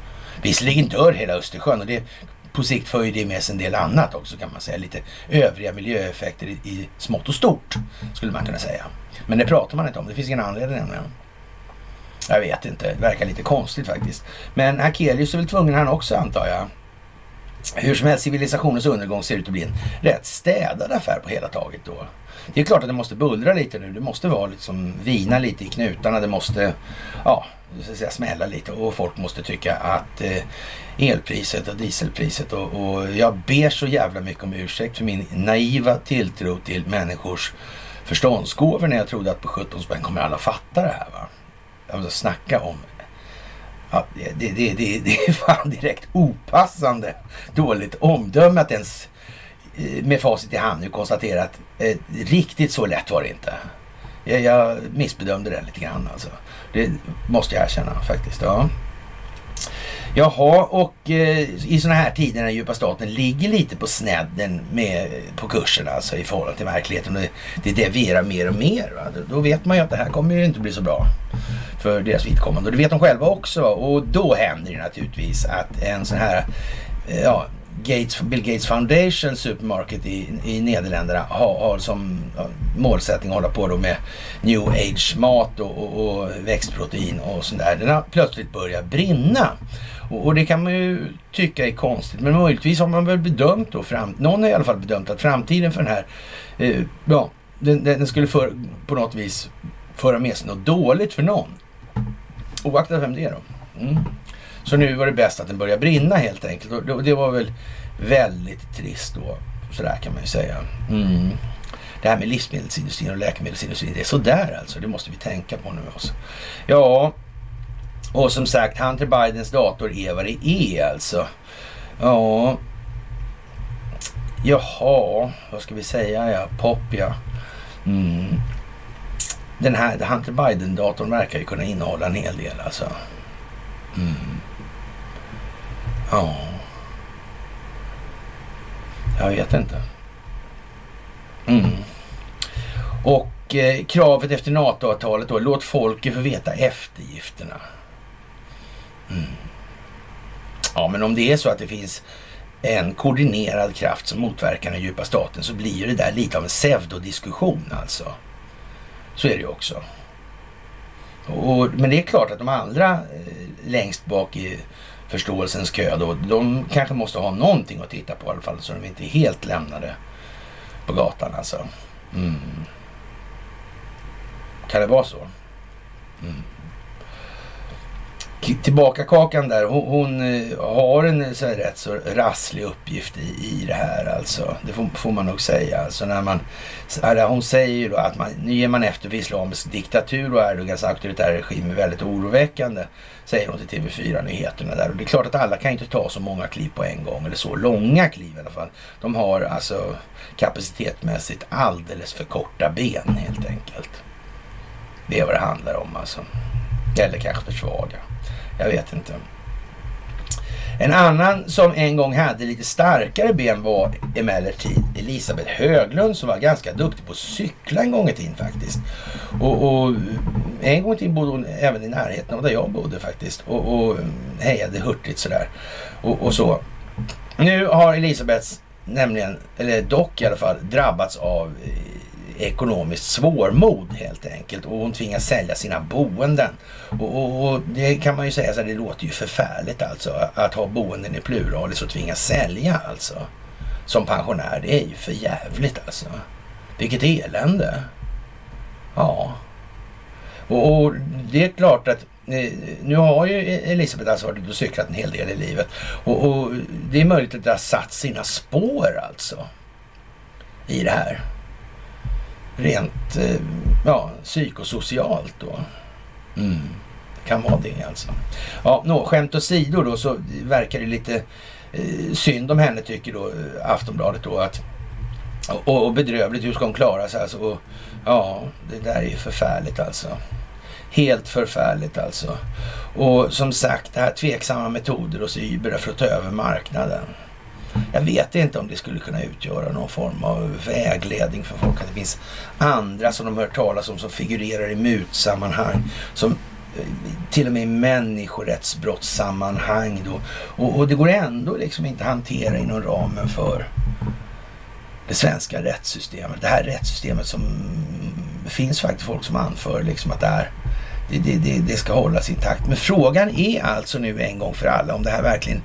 Visserligen dör hela Östersjön och det på sikt för ju det med sig en del annat också kan man säga. Lite övriga miljöeffekter i, i smått och stort skulle man kunna säga. Men det pratar man inte om. Det finns ingen anledning nämligen. Jag vet inte. Det verkar lite konstigt faktiskt. Men Hakelius är väl tvungen han också antar jag. Hur som helst, civilisationens undergång ser ut att bli en rätt städad affär på hela taget då. Det är klart att det måste bullra lite nu. Det måste vara liksom vina lite i knutarna. Det måste ja, så att säga, smälla lite och folk måste tycka att eh, elpriset och dieselpriset och, och jag ber så jävla mycket om ursäkt för min naiva tilltro till människors förståndsgåvor när jag trodde att på 17 spänn kommer alla fatta det här. Va? Jag måste snacka om Ja, det, det, det, det är fan direkt opassande dåligt omdöme att ens eh, med facit i hand nu konstatera att eh, riktigt så lätt var det inte. Jag, jag missbedömde det lite grann alltså. Det måste jag erkänna faktiskt. Ja. Jaha, och eh, i sådana här tider när djupa staten ligger lite på snedden med, på kursen alltså i förhållande till verkligheten. Det, det devierar mer och mer. Va? Då vet man ju att det här kommer ju inte bli så bra för deras vidkommande. Och det vet de själva också. Och då händer det naturligtvis att en sån här eh, ja, Gates, Bill Gates Foundation Supermarket i, i Nederländerna har, har som målsättning att hålla på då med new age mat och, och, och växtprotein och sånt där. Den har plötsligt börjat brinna. Och, och, det kan man ju tycka är konstigt. Men möjligtvis har man väl bedömt då, fram, någon har i alla fall bedömt att framtiden för den här, eh, ja, den, den skulle för, på något vis föra med sig något dåligt för någon. Oaktat vem det är då. Mm. Så nu var det bäst att den började brinna helt enkelt. Och det var väl väldigt trist då. Sådär kan man ju säga. Mm. Det här med livsmedelsindustrin och läkemedelsindustrin, det är sådär alltså. Det måste vi tänka på nu. Också. Ja, och som sagt, Hunter Bidens dator är vad det är alltså. Ja, jaha, vad ska vi säga? Ja, pop ja. Mm. Den här Hunter Biden-datorn verkar ju kunna innehålla en hel del alltså. Mm. Ja. Jag vet inte. Mm. Och eh, kravet efter NATO-avtalet då, låt folket få veta eftergifterna. Mm. Ja, men om det är så att det finns en koordinerad kraft som motverkar den djupa staten så blir ju det där lite av en pseudodiskussion alltså. Så är det ju också. Och, men det är klart att de andra eh, längst bak i förståelsens kö då, de kanske måste ha någonting att titta på i alla fall så de inte är helt lämnade på gatan alltså. Mm. Kan det vara så? Mm tillbaka kakan där, hon, hon eh, har en eh, så här, rätt så rasslig uppgift i, i det här alltså. Det får, får man nog säga. Alltså när man, hon säger ju då att man, nu ger man efter för islamisk diktatur och Erdogans auktoritära regim är väldigt oroväckande. Säger hon till TV4-nyheterna där. Och det är klart att alla kan inte ta så många kliv på en gång. Eller så långa kliv i alla fall. De har alltså kapacitetmässigt alldeles för korta ben helt enkelt. Det är vad det handlar om alltså. Eller kanske för svaga. Jag vet inte. En annan som en gång hade lite starkare ben var emellertid Elisabeth Höglund som var ganska duktig på att cykla en gång i tiden faktiskt. Och, och en gång i tiden bodde hon även i närheten av där jag bodde faktiskt och, och hejade hurtigt sådär. Och, och så. Nu har Elisabeth nämligen, eller dock i alla fall, drabbats av ekonomiskt svårmod helt enkelt och hon tvingas sälja sina boenden. Och, och, och det kan man ju säga så här, det låter ju förfärligt alltså att ha boenden i pluralis och tvingas sälja alltså. Som pensionär, det är ju för jävligt alltså. Vilket elände. Ja. Och, och det är klart att eh, nu har ju Elisabeth alltså varit ute och cyklat en hel del i livet. Och, och, det är möjligt att det har satt sina spår alltså. I det här. Rent eh, ja, psykosocialt då. Mm. Det kan vara det alltså. Ja, nå, skämt åsido då så verkar det lite eh, synd om henne tycker då eh, Aftonbladet då att och, och bedrövligt, hur ska hon klara sig alltså? Och, ja, det där är ju förfärligt alltså. Helt förfärligt alltså. Och som sagt, det här tveksamma metoder hos Uber för att ta över marknaden. Jag vet inte om det skulle kunna utgöra någon form av vägledning för folk. Att det finns andra som de hört talas om som figurerar i mutsammanhang. Som eh, till och med i människorättsbrottssammanhang då. Och, och det går ändå liksom inte att hantera inom ramen för det svenska rättssystemet. Det här rättssystemet som det finns faktiskt folk som anför liksom att det, är, det, det, det, ska hållas intakt. Men frågan är alltså nu en gång för alla om det här verkligen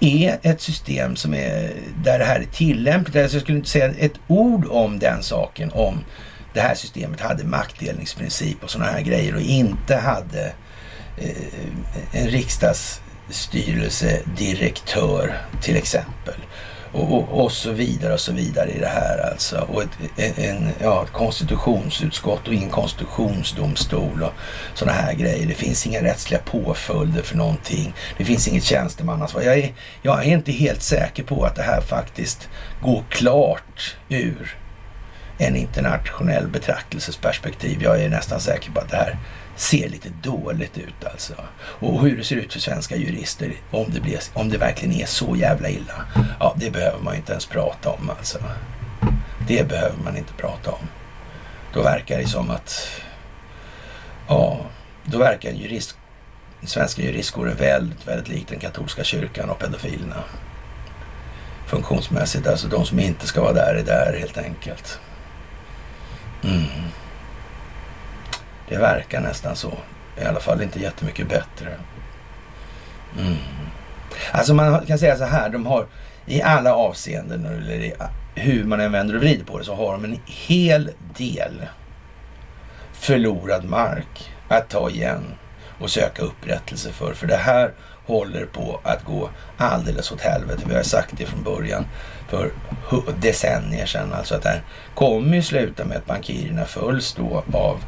är ett system som är där det här är tillämpligt. Alltså jag skulle inte säga ett ord om den saken om det här systemet hade maktdelningsprincip och sådana här grejer och inte hade eh, en riksdagsstyrelsedirektör till exempel och, och, och, så vidare och så vidare i det här alltså. Och ett, en, ja, ett konstitutionsutskott och ingen konstitutionsdomstol och sådana här grejer. Det finns inga rättsliga påföljder för någonting. Det finns inget tjänstemannaansvar. Jag är, jag är inte helt säker på att det här faktiskt går klart ur en internationell betraktelsesperspektiv. Jag är nästan säker på att det här ser lite dåligt ut alltså. Och hur det ser ut för svenska jurister, om det, blir, om det verkligen är så jävla illa. Ja, det behöver man inte ens prata om alltså. Det behöver man inte prata om. Då verkar det som att, ja, då verkar jurist, svenska juristkåren väldigt, väldigt lik den katolska kyrkan och pedofilerna. Funktionsmässigt, alltså de som inte ska vara där är där helt enkelt. Mm. Det verkar nästan så. I alla fall inte jättemycket bättre. Mm. Alltså man kan säga så här, de har i alla avseenden, eller hur man än vänder och vrider på det, så har de en hel del förlorad mark att ta igen och söka upprättelse för. För det här håller på att gå alldeles åt helvete. Vi har sagt det från början för decennier sedan. Alltså att det här kommer ju sluta med att bankirerna följs då av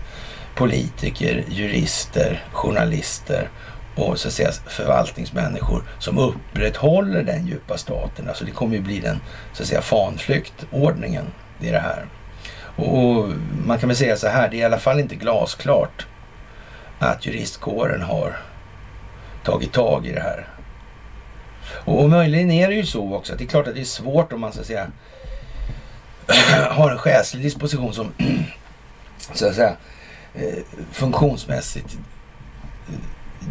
politiker, jurister, journalister och så att säga förvaltningsmänniskor som upprätthåller den djupa staten. Alltså det kommer ju bli den så att säga fanflyktordningen i det här. Och man kan väl säga så här, det är i alla fall inte glasklart att juristkåren har tagit tag i det här. Och, möjligen är det ju så också att det är klart att det är svårt om man så att säga har en själslig disposition som så att säga Eh, funktionsmässigt eh,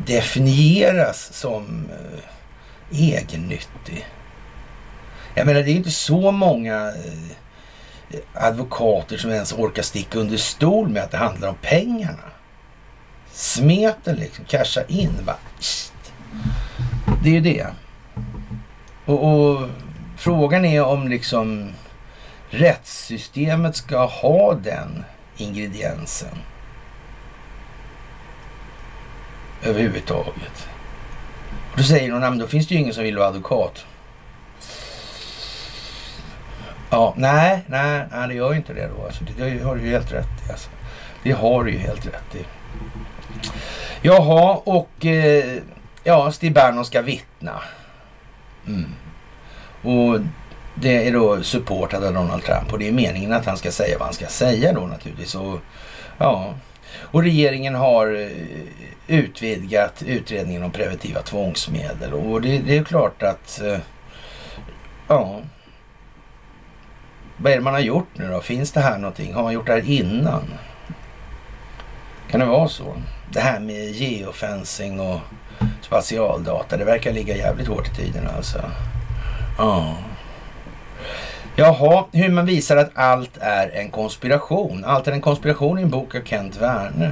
definieras som eh, egennyttig. Jag menar, det är inte så många advokater som ens orkar sticka under stol med att det handlar om pengarna. Smeten liksom, casha in. Va? Det är ju det. Och, och, frågan är om liksom rättssystemet ska ha den ingrediensen. Överhuvudtaget. Och då säger hon, då finns det ju ingen som vill vara advokat. Ja, nej, nej, nej det gör ju inte det då. Alltså, det har du ju helt rätt i. Alltså. Det har du ju helt rätt i. Jaha, och eh, ja, Stig Bernon ska vittna. Mm. Och det är då supportat av Donald Trump och det är meningen att han ska säga vad han ska säga då naturligtvis. Och, ja, och regeringen har eh, utvidgat utredningen om preventiva tvångsmedel. Och det, det är klart att, eh, ja, vad är det man har gjort nu då? Finns det här någonting? Har man gjort det här innan? Kan det vara så? Det här med geofencing och spatialdata, det verkar ligga jävligt hårt i tiden alltså. Ja. Jaha, hur man visar att allt är en konspiration. Allt är en konspiration i en bok av Kent Werne.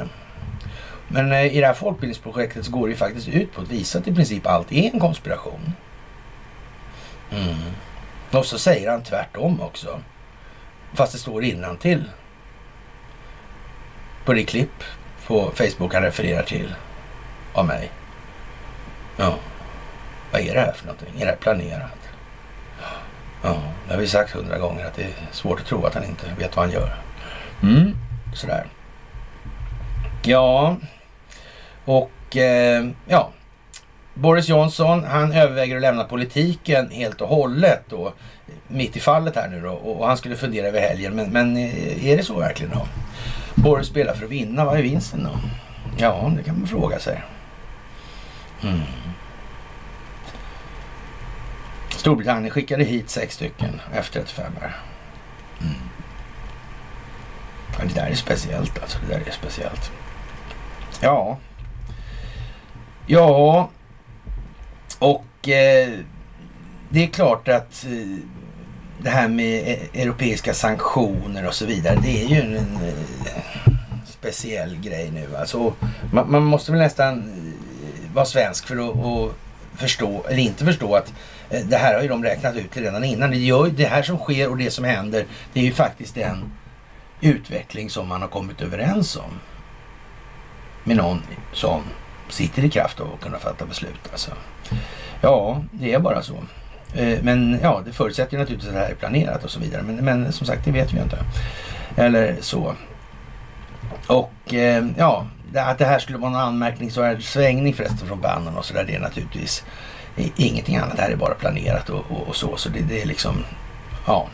Men eh, i det här folkbildningsprojektet så går det ju faktiskt ut på att visa att i princip allt är en konspiration. Mm. Och så säger han tvärtom också. Fast det står innantill. på det klipp på Facebook han refererar till av mig. Ja, vad är det här för någonting? Är det här planerat? Ja, det har vi sagt hundra gånger att det är svårt att tro att han inte vet vad han gör. Mm, sådär. Ja, och eh, ja. Boris Johnson, han överväger att lämna politiken helt och hållet då. Mitt i fallet här nu då. Och han skulle fundera över helgen. Men, men eh, är det så verkligen då? Boris spelar för att vinna. Vad är vinsten då? Ja, det kan man fråga sig. Mm. Storbritannien skickade hit sex stycken F35. Mm. det där är speciellt alltså. Det där är speciellt. Ja. Ja. Och eh, det är klart att eh, det här med e-, europeiska sanktioner och så vidare. Det är ju en, en eh, speciell grej nu. Alltså, man, man måste väl nästan eh, vara svensk för att, att förstå, eller inte förstå att eh, det här har ju de räknat ut redan innan. Det, gör, det här som sker och det som händer, det är ju faktiskt den utveckling som man har kommit överens om. Med någon som sitter i kraft av att kunna fatta beslut. Alltså. Ja, det är bara så. Eh, men ja, det förutsätter ju naturligtvis att det här är planerat och så vidare. Men, men som sagt, det vet vi ju inte. Eller så. Och eh, ja, att det här skulle vara en anmärkningsvärd svängning förresten från Bannon och sådär det är naturligtvis ingenting annat. Det här är bara planerat och, och, och så. Så det, det, är liksom, ja.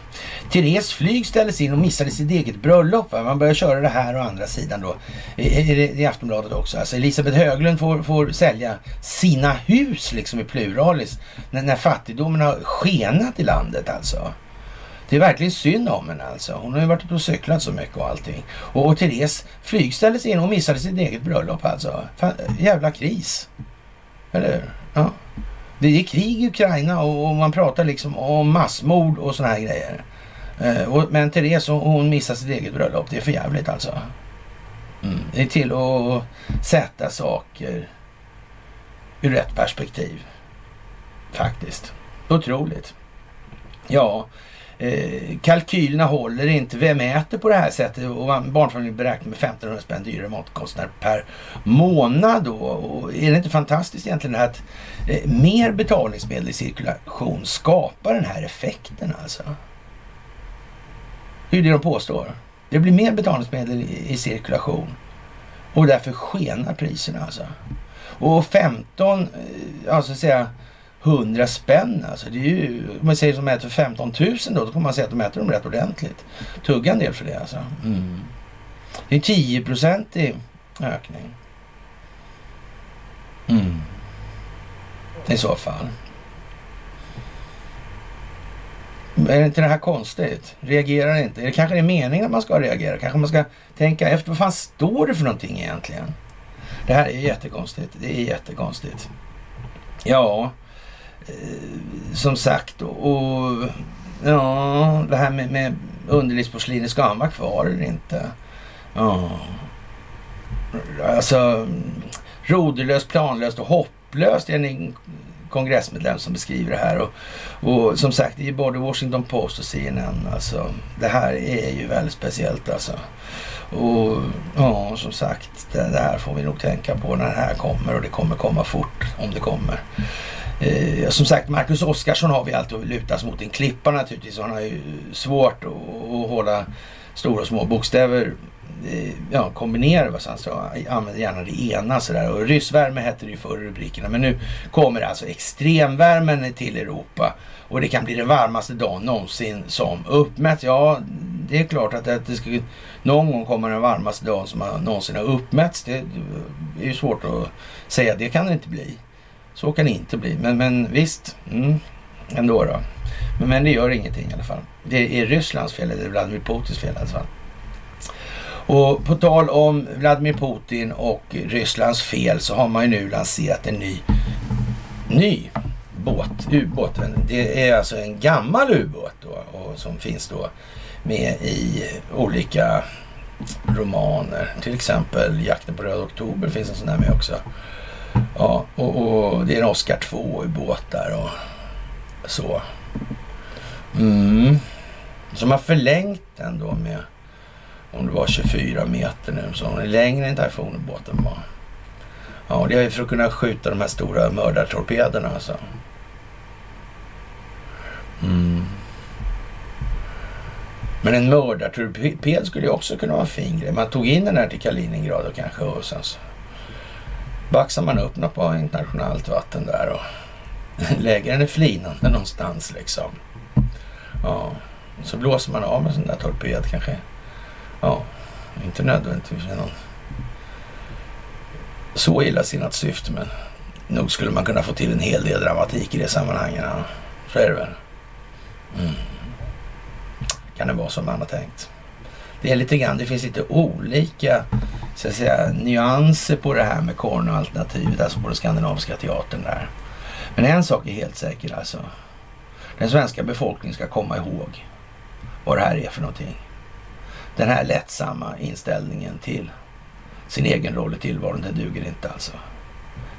Therese flyg ställdes in och missade sitt eget bröllop. Va? Man börjar köra det här å andra sidan då. I, i, i Aftonbladet också. Alltså Elisabeth Höglund får, får sälja sina hus liksom i pluralis när, när fattigdomen har skenat i landet alltså. Det är verkligen synd om henne alltså. Hon har ju varit ute och cyklat så mycket och allting. Och, och Therese flyg ställdes in och missade sitt eget bröllop alltså. Fan, jävla kris. Eller hur? Ja. Det är krig i Ukraina och, och man pratar liksom om massmord och såna här grejer. Eh, och, men Therese hon, hon missar sitt eget bröllop. Det är för jävligt alltså. Mm. Det är till att sätta saker ur rätt perspektiv. Faktiskt. Otroligt. Ja, eh, kalkylerna håller inte. Vem äter på det här sättet? Och barnfamiljen beräknar med 1500 spänn dyrare matkostnader per månad. Då. Och är det inte fantastiskt egentligen att eh, mer betalningsmedel i cirkulation skapar den här effekten alltså? Det är ju det de påstår. Det blir mer betalningsmedel i, i cirkulation och därför skenar priserna alltså. Och 15, eh, alltså säga 100 spänn alltså. Det är ju, om man säger som äter för 15 000 då, då får man säga att de äter dem rätt ordentligt. Tugga en del för det alltså. Mm. Det är 10 procentig ökning. Mm. I så fall. Är inte det här konstigt? Reagerar inte? Är det kanske det är meningen att man ska reagera? Kanske man ska tänka efter. Vad fan står det för någonting egentligen? Det här är jättekonstigt. Det är jättekonstigt. Ja, Eh, som sagt, och ja, det här med, med underlivsporslinet, ska han vara kvar eller inte? Ja. Alltså, roderlöst, planlöst och hopplöst är en kongressmedlem som beskriver det här. Och, och som sagt, det är ju både Washington Post och CNN. Alltså, det här är ju väldigt speciellt alltså. Och ja, som sagt, det, det här får vi nog tänka på när det här kommer och det kommer komma fort om det kommer. Eh, som sagt, Marcus Oskarsson har vi alltid att luta oss mot en klippa naturligtvis. Han har ju svårt att, att hålla stora och små bokstäver eh, ja, kombinerade. Så han använder gärna det ena sådär. Och ryssvärme hette det ju förr i rubrikerna. Men nu kommer alltså extremvärmen till Europa. Och det kan bli den varmaste dagen någonsin som uppmätts. Ja, det är klart att det, det ska, någon gång kommer den varmaste dagen som någonsin har uppmätts. Det, det är ju svårt att säga. Det kan det inte bli. Så kan det inte bli. Men, men visst, mm, ändå då. Men, men det gör ingenting i alla fall. Det är Rysslands fel, eller Vladimir Putins fel i alla fall. Och på tal om Vladimir Putin och Rysslands fel så har man ju nu lanserat en ny, ny båt, ubåt. Det är alltså en gammal ubåt då, och som finns då med i olika romaner. Till exempel Jakten på Röd Oktober finns en sån där med också. Ja, och, och, det är en Oscar 2 i båt där och så. Mm. Så man har förlängt den då med om det var 24 meter nu, så den är längre än Typhoon-båten var. Ja, det är för att kunna skjuta de här stora mördartorpederna alltså. Mm. Men en mördartorped skulle ju också kunna vara en fin grej. Man tog in den här till Kaliningrad och kanske och sen så baxar man upp något på internationellt vatten där och lägger den i flinande någonstans liksom. Ja, så blåser man av med en sån där torped kanske. Ja, inte nödvändigtvis någon så illasinnat syfte men nog skulle man kunna få till en hel del dramatik i det sammanhanget. Ja. Så är det väl. Mm. Kan det vara som man har tänkt. Det är lite grann, det finns lite olika så att säga, nyanser på det här med Korno-alternativet, alltså på den skandinaviska teatern där. Men en sak är helt säker alltså. Den svenska befolkningen ska komma ihåg vad det här är för någonting. Den här lättsamma inställningen till sin egen roll i tillvaron, det duger inte alltså.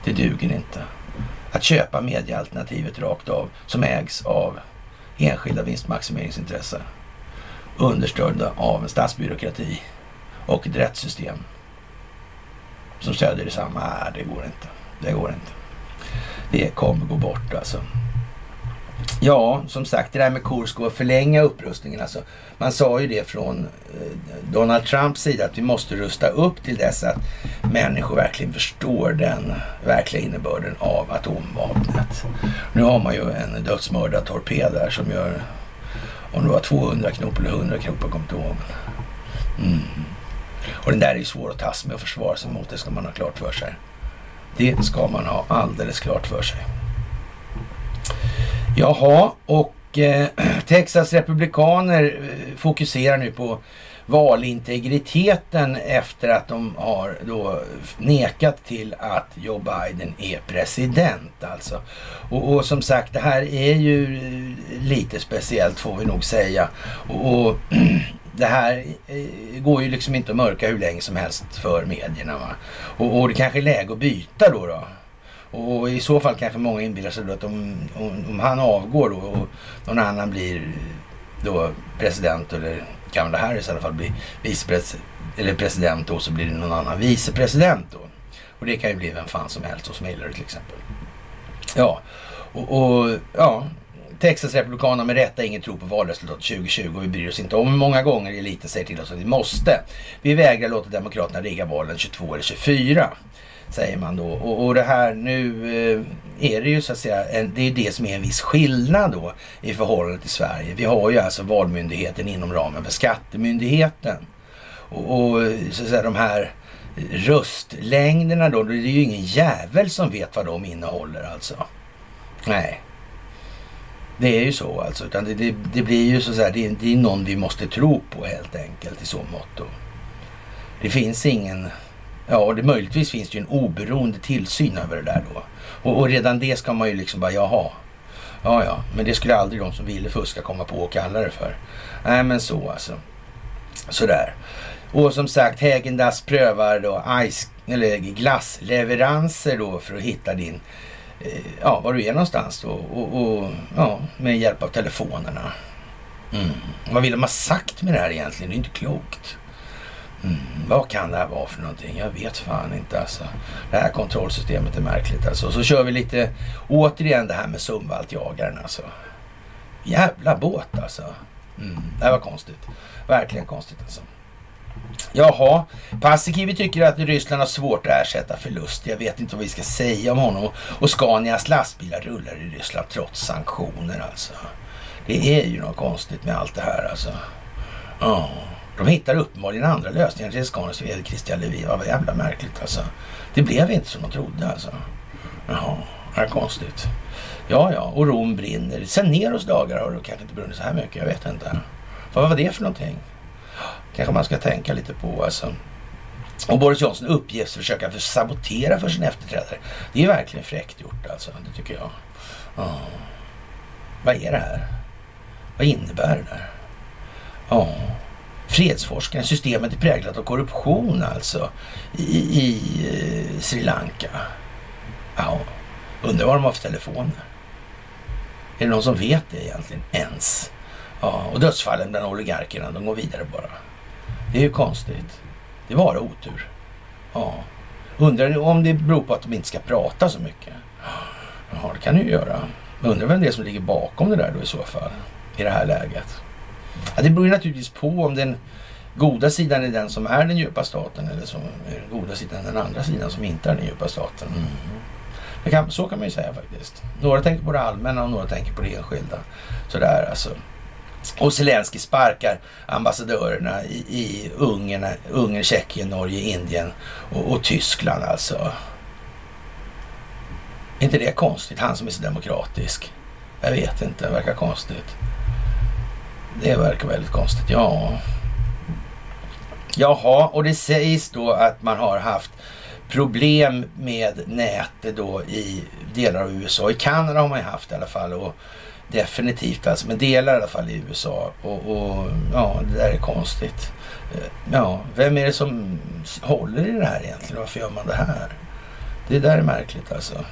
Det duger inte. Att köpa mediealternativet rakt av som ägs av enskilda vinstmaximeringsintressen understödda av en statsbyråkrati och ett rättssystem som stödjer detsamma. Nej, det går inte. Det går inte. Det kommer gå bort alltså. Ja, som sagt, det där med Kursk och förlänga upprustningen. Alltså, man sa ju det från eh, Donald Trumps sida att vi måste rusta upp till dess att människor verkligen förstår den verkliga innebörden av atomvapnet. Nu har man ju en dödsmördartorped där som gör, om det var 200 knop eller 100 knop, jag kommer inte ihåg. Mm. Och den där är ju svår att tas med och försvara sig mot, det ska man ha klart för sig. Det ska man ha alldeles klart för sig. Jaha, och eh, Texas republikaner eh, fokuserar nu på valintegriteten efter att de har då nekat till att Joe Biden är president alltså. Och, och som sagt, det här är ju eh, lite speciellt får vi nog säga. Och, och det här eh, går ju liksom inte att mörka hur länge som helst för medierna. Va? Och, och det kanske är läge att byta då. då. Och i så fall kanske många inbillar sig då att om, om, om, han avgår då och någon annan blir då president eller Kamala Harris i alla fall blir vicepresident eller president då så blir det någon annan vicepresident då. Och det kan ju bli vem fan som helst som Hillary till exempel. Ja, och, och ja, Texas-republikanerna med rätta ingen tro på valresultatet 2020 och vi bryr oss inte om hur många gånger eliten säger till oss att vi måste. Vi vägrar låta Demokraterna rigga valen 22 eller 24 säger man då. Och, och det här nu eh, är det ju så att säga, en, det är det som är en viss skillnad då i förhållande till Sverige. Vi har ju alltså valmyndigheten inom ramen för skattemyndigheten. Och, och så att säga de här röstlängderna då, det är ju ingen jävel som vet vad de innehåller alltså. Nej. Det är ju så alltså. Utan det, det, det blir ju så att säga, det, det är någon vi måste tro på helt enkelt i så mått. Det finns ingen Ja, det möjligtvis finns det ju en oberoende tillsyn över det där då. Och, och, redan det ska man ju liksom bara, jaha. Ja, ja, men det skulle aldrig de som ville fuska komma på och kalla det för. Nej, men så alltså. Sådär. Och som sagt, Hägendas prövar då ice, eller glassleveranser då för att hitta din, Eh, ja, var du är någonstans då. Och, och, ja, med hjälp av telefonerna. Mm. Vad vill de ha sagt med det här egentligen? Det är inte klokt. Mm, vad kan det här vara för någonting? Jag vet fan inte alltså. Det här kontrollsystemet är märkligt alltså. Så kör vi lite, återigen det här med Sundvaltjagaren alltså. Jävla båt alltså. Mm, det var konstigt. Verkligen konstigt alltså. Jaha, Paasikivi tycker att Ryssland har svårt att ersätta förlust. Jag vet inte vad vi ska säga om honom. Och Scanias lastbilar rullar i Ryssland trots sanktioner alltså. Det är ju något konstigt med allt det här alltså. Ja. De hittar uppenbarligen andra lösningar till Scanias vd Christian Levin. Vad jävla märkligt alltså. Det blev inte som de trodde alltså. Jaha, det är konstigt. Ja, ja, och Rom brinner. Sen Neros dagar har det kanske inte brunnit så här mycket. Jag vet inte. Vad var det för någonting? Kanske man ska tänka lite på alltså. Och Boris Johnson uppges försöka sabotera för sin efterträdare. Det är verkligen fräckt gjort alltså. Det tycker jag. Oh. Vad är det här? Vad innebär det där? Ja. Fredsforskaren. Systemet är präglat av korruption alltså i, i eh, Sri Lanka. Ja, undrar vad de har för telefoner. Är det någon som vet det egentligen ens? Ja, och dödsfallen bland oligarkerna, de går vidare bara. Det är ju konstigt. Det är bara otur. Ja. Undrar om det beror på att de inte ska prata så mycket. Ja, det kan det ju göra. Undrar vem det är som ligger bakom det där då i så fall. I det här läget. Ja, det beror ju naturligtvis på om den goda sidan är den som är den djupa staten eller som är den goda sidan den andra sidan som inte är den djupa staten. Mm. Kan, så kan man ju säga faktiskt. Några tänker på det allmänna och några tänker på det enskilda. Sådär alltså. Och Zelensky sparkar ambassadörerna i, i Ungern, Ungern, Tjeckien, Norge, Indien och, och Tyskland alltså. Är inte det konstigt? Han som är så demokratisk. Jag vet inte, det verkar konstigt. Det verkar väldigt konstigt, ja. Jaha, och det sägs då att man har haft problem med nätet då i delar av USA. I Kanada har man ju haft i alla fall och definitivt alltså, men delar i alla fall i USA. Och, och ja, det där är konstigt. Eh, ja, vem är det som håller i det här egentligen? Varför gör man det här? Det där är märkligt alltså.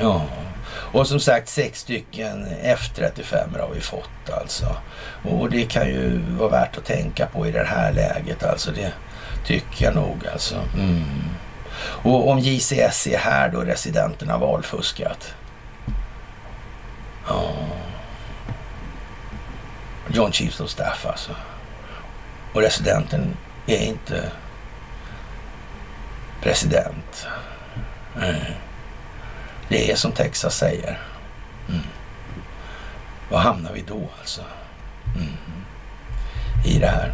Ja, och som sagt sex stycken F35 har vi fått alltså. Och det kan ju vara värt att tänka på i det här läget alltså. Det tycker jag nog alltså. Mm. Och om JCS är här då residenterna valfuskat. Ja. John Chiefs of Staff alltså. Och residenten är inte president. Det är som Texas säger. Mm. Var hamnar vi då alltså? Mm. I det här.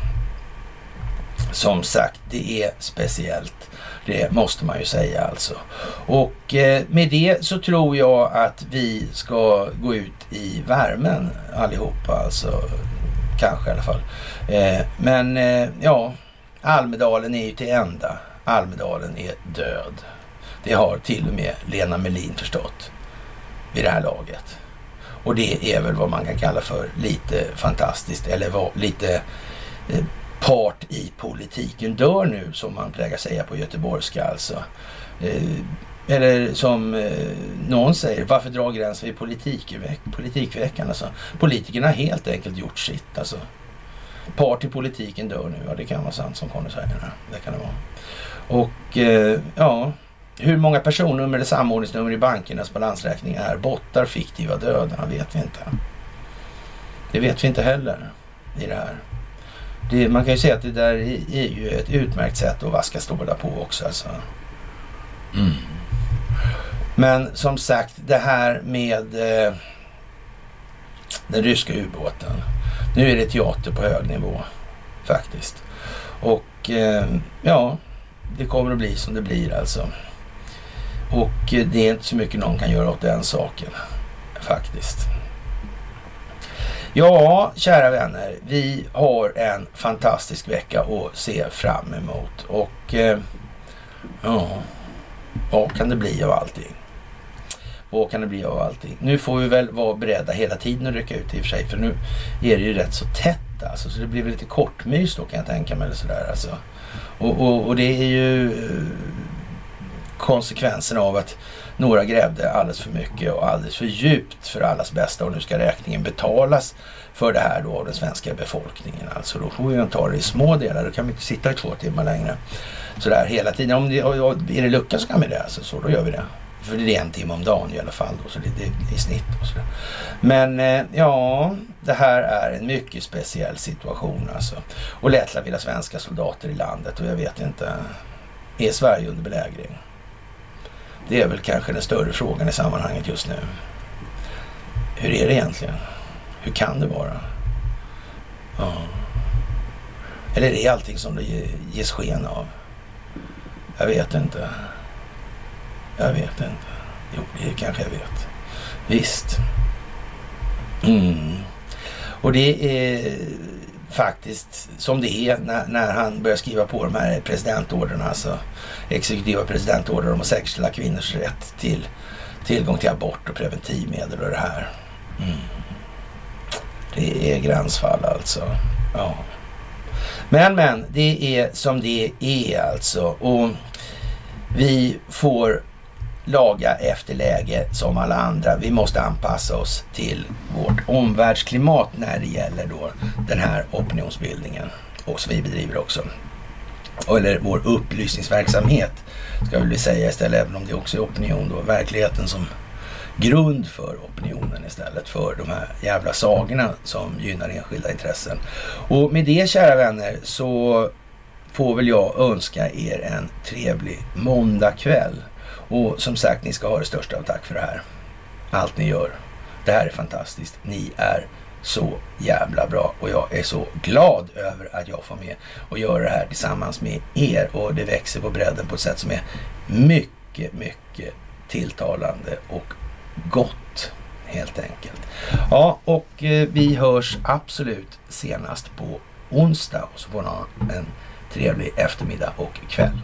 Som sagt, det är speciellt. Det måste man ju säga alltså. Och eh, med det så tror jag att vi ska gå ut i värmen allihopa. Alltså, kanske i alla fall. Eh, men eh, ja, Almedalen är ju till ända. Almedalen är död. Det har till och med Lena Melin förstått vid det här laget. Och det är väl vad man kan kalla för lite fantastiskt eller lite eh, part i politiken dör nu som man plägar säga på göteborgska alltså. Eh, eller som eh, någon säger, varför dra gränsen vid politikveck politikveckan? Alltså, politikerna har helt enkelt gjort sitt. Alltså. Part i politiken dör nu, ja det kan vara sant som Conny säger. Det kan det vara. Och eh, ja, hur många personnummer eller samordningsnummer i bankernas balansräkning är bottar fiktiva döda? vet vi inte. Det vet vi inte heller i det här. Det, man kan ju säga att det där är ju ett utmärkt sätt att vaska stålar på också. Alltså. Mm. Men som sagt, det här med eh, den ryska ubåten. Nu är det teater på hög nivå faktiskt. Och eh, ja, det kommer att bli som det blir alltså. Och det är inte så mycket någon kan göra åt den saken faktiskt. Ja, kära vänner, vi har en fantastisk vecka att se fram emot. Och eh, ja, vad kan det bli av allting? Vad kan det bli av allting? Nu får vi väl vara beredda hela tiden att rycka ut i och för sig. För nu är det ju rätt så tätt alltså. Så det blir väl lite kortmys då kan jag tänka mig. Eller sådär, alltså. och, och, och det är ju eh, konsekvensen av att några grävde alldeles för mycket och alldeles för djupt för allas bästa och nu ska räkningen betalas för det här då av den svenska befolkningen. Alltså då får vi ta det i små delar. Då kan vi inte sitta i två timmar längre. Sådär hela tiden. Om det, är det lucka så kan vi det. Alltså, så då gör vi det. För det är en timme om dagen i alla fall då, så det, det, i snitt. Och så Men eh, ja, det här är en mycket speciell situation alltså. Och Lettland vill ha svenska soldater i landet och jag vet inte. Är Sverige under belägring? Det är väl kanske den större frågan i sammanhanget just nu. Hur är det egentligen? Hur kan det vara? Ja. Eller är allting som det ges sken av? Jag vet inte. Jag vet inte. Jo, det kanske jag vet. Visst. Mm. Och det är faktiskt som det är när, när han börjar skriva på de här presidentorderna, alltså exekutiva presidentorder om att säkerställa kvinnors rätt till tillgång till abort och preventivmedel och det här. Mm. Det är gränsfall alltså. Ja. Men men, det är som det är alltså. Och vi får laga efter läge som alla andra. Vi måste anpassa oss till vårt omvärldsklimat när det gäller då den här opinionsbildningen. och som vi bedriver också. Eller vår upplysningsverksamhet ska vi väl säga istället, även om det också är opinion då. Verkligheten som grund för opinionen istället för de här jävla sagorna som gynnar enskilda intressen. Och med det kära vänner så får väl jag önska er en trevlig måndagkväll. Och som sagt, ni ska ha det största av tack för det här. Allt ni gör. Det här är fantastiskt. Ni är så jävla bra och jag är så glad över att jag får med och göra det här tillsammans med er och det växer på bredden på ett sätt som är mycket, mycket tilltalande och gott helt enkelt. Ja, och eh, vi hörs absolut senast på onsdag och så får ni ha en trevlig eftermiddag och kväll.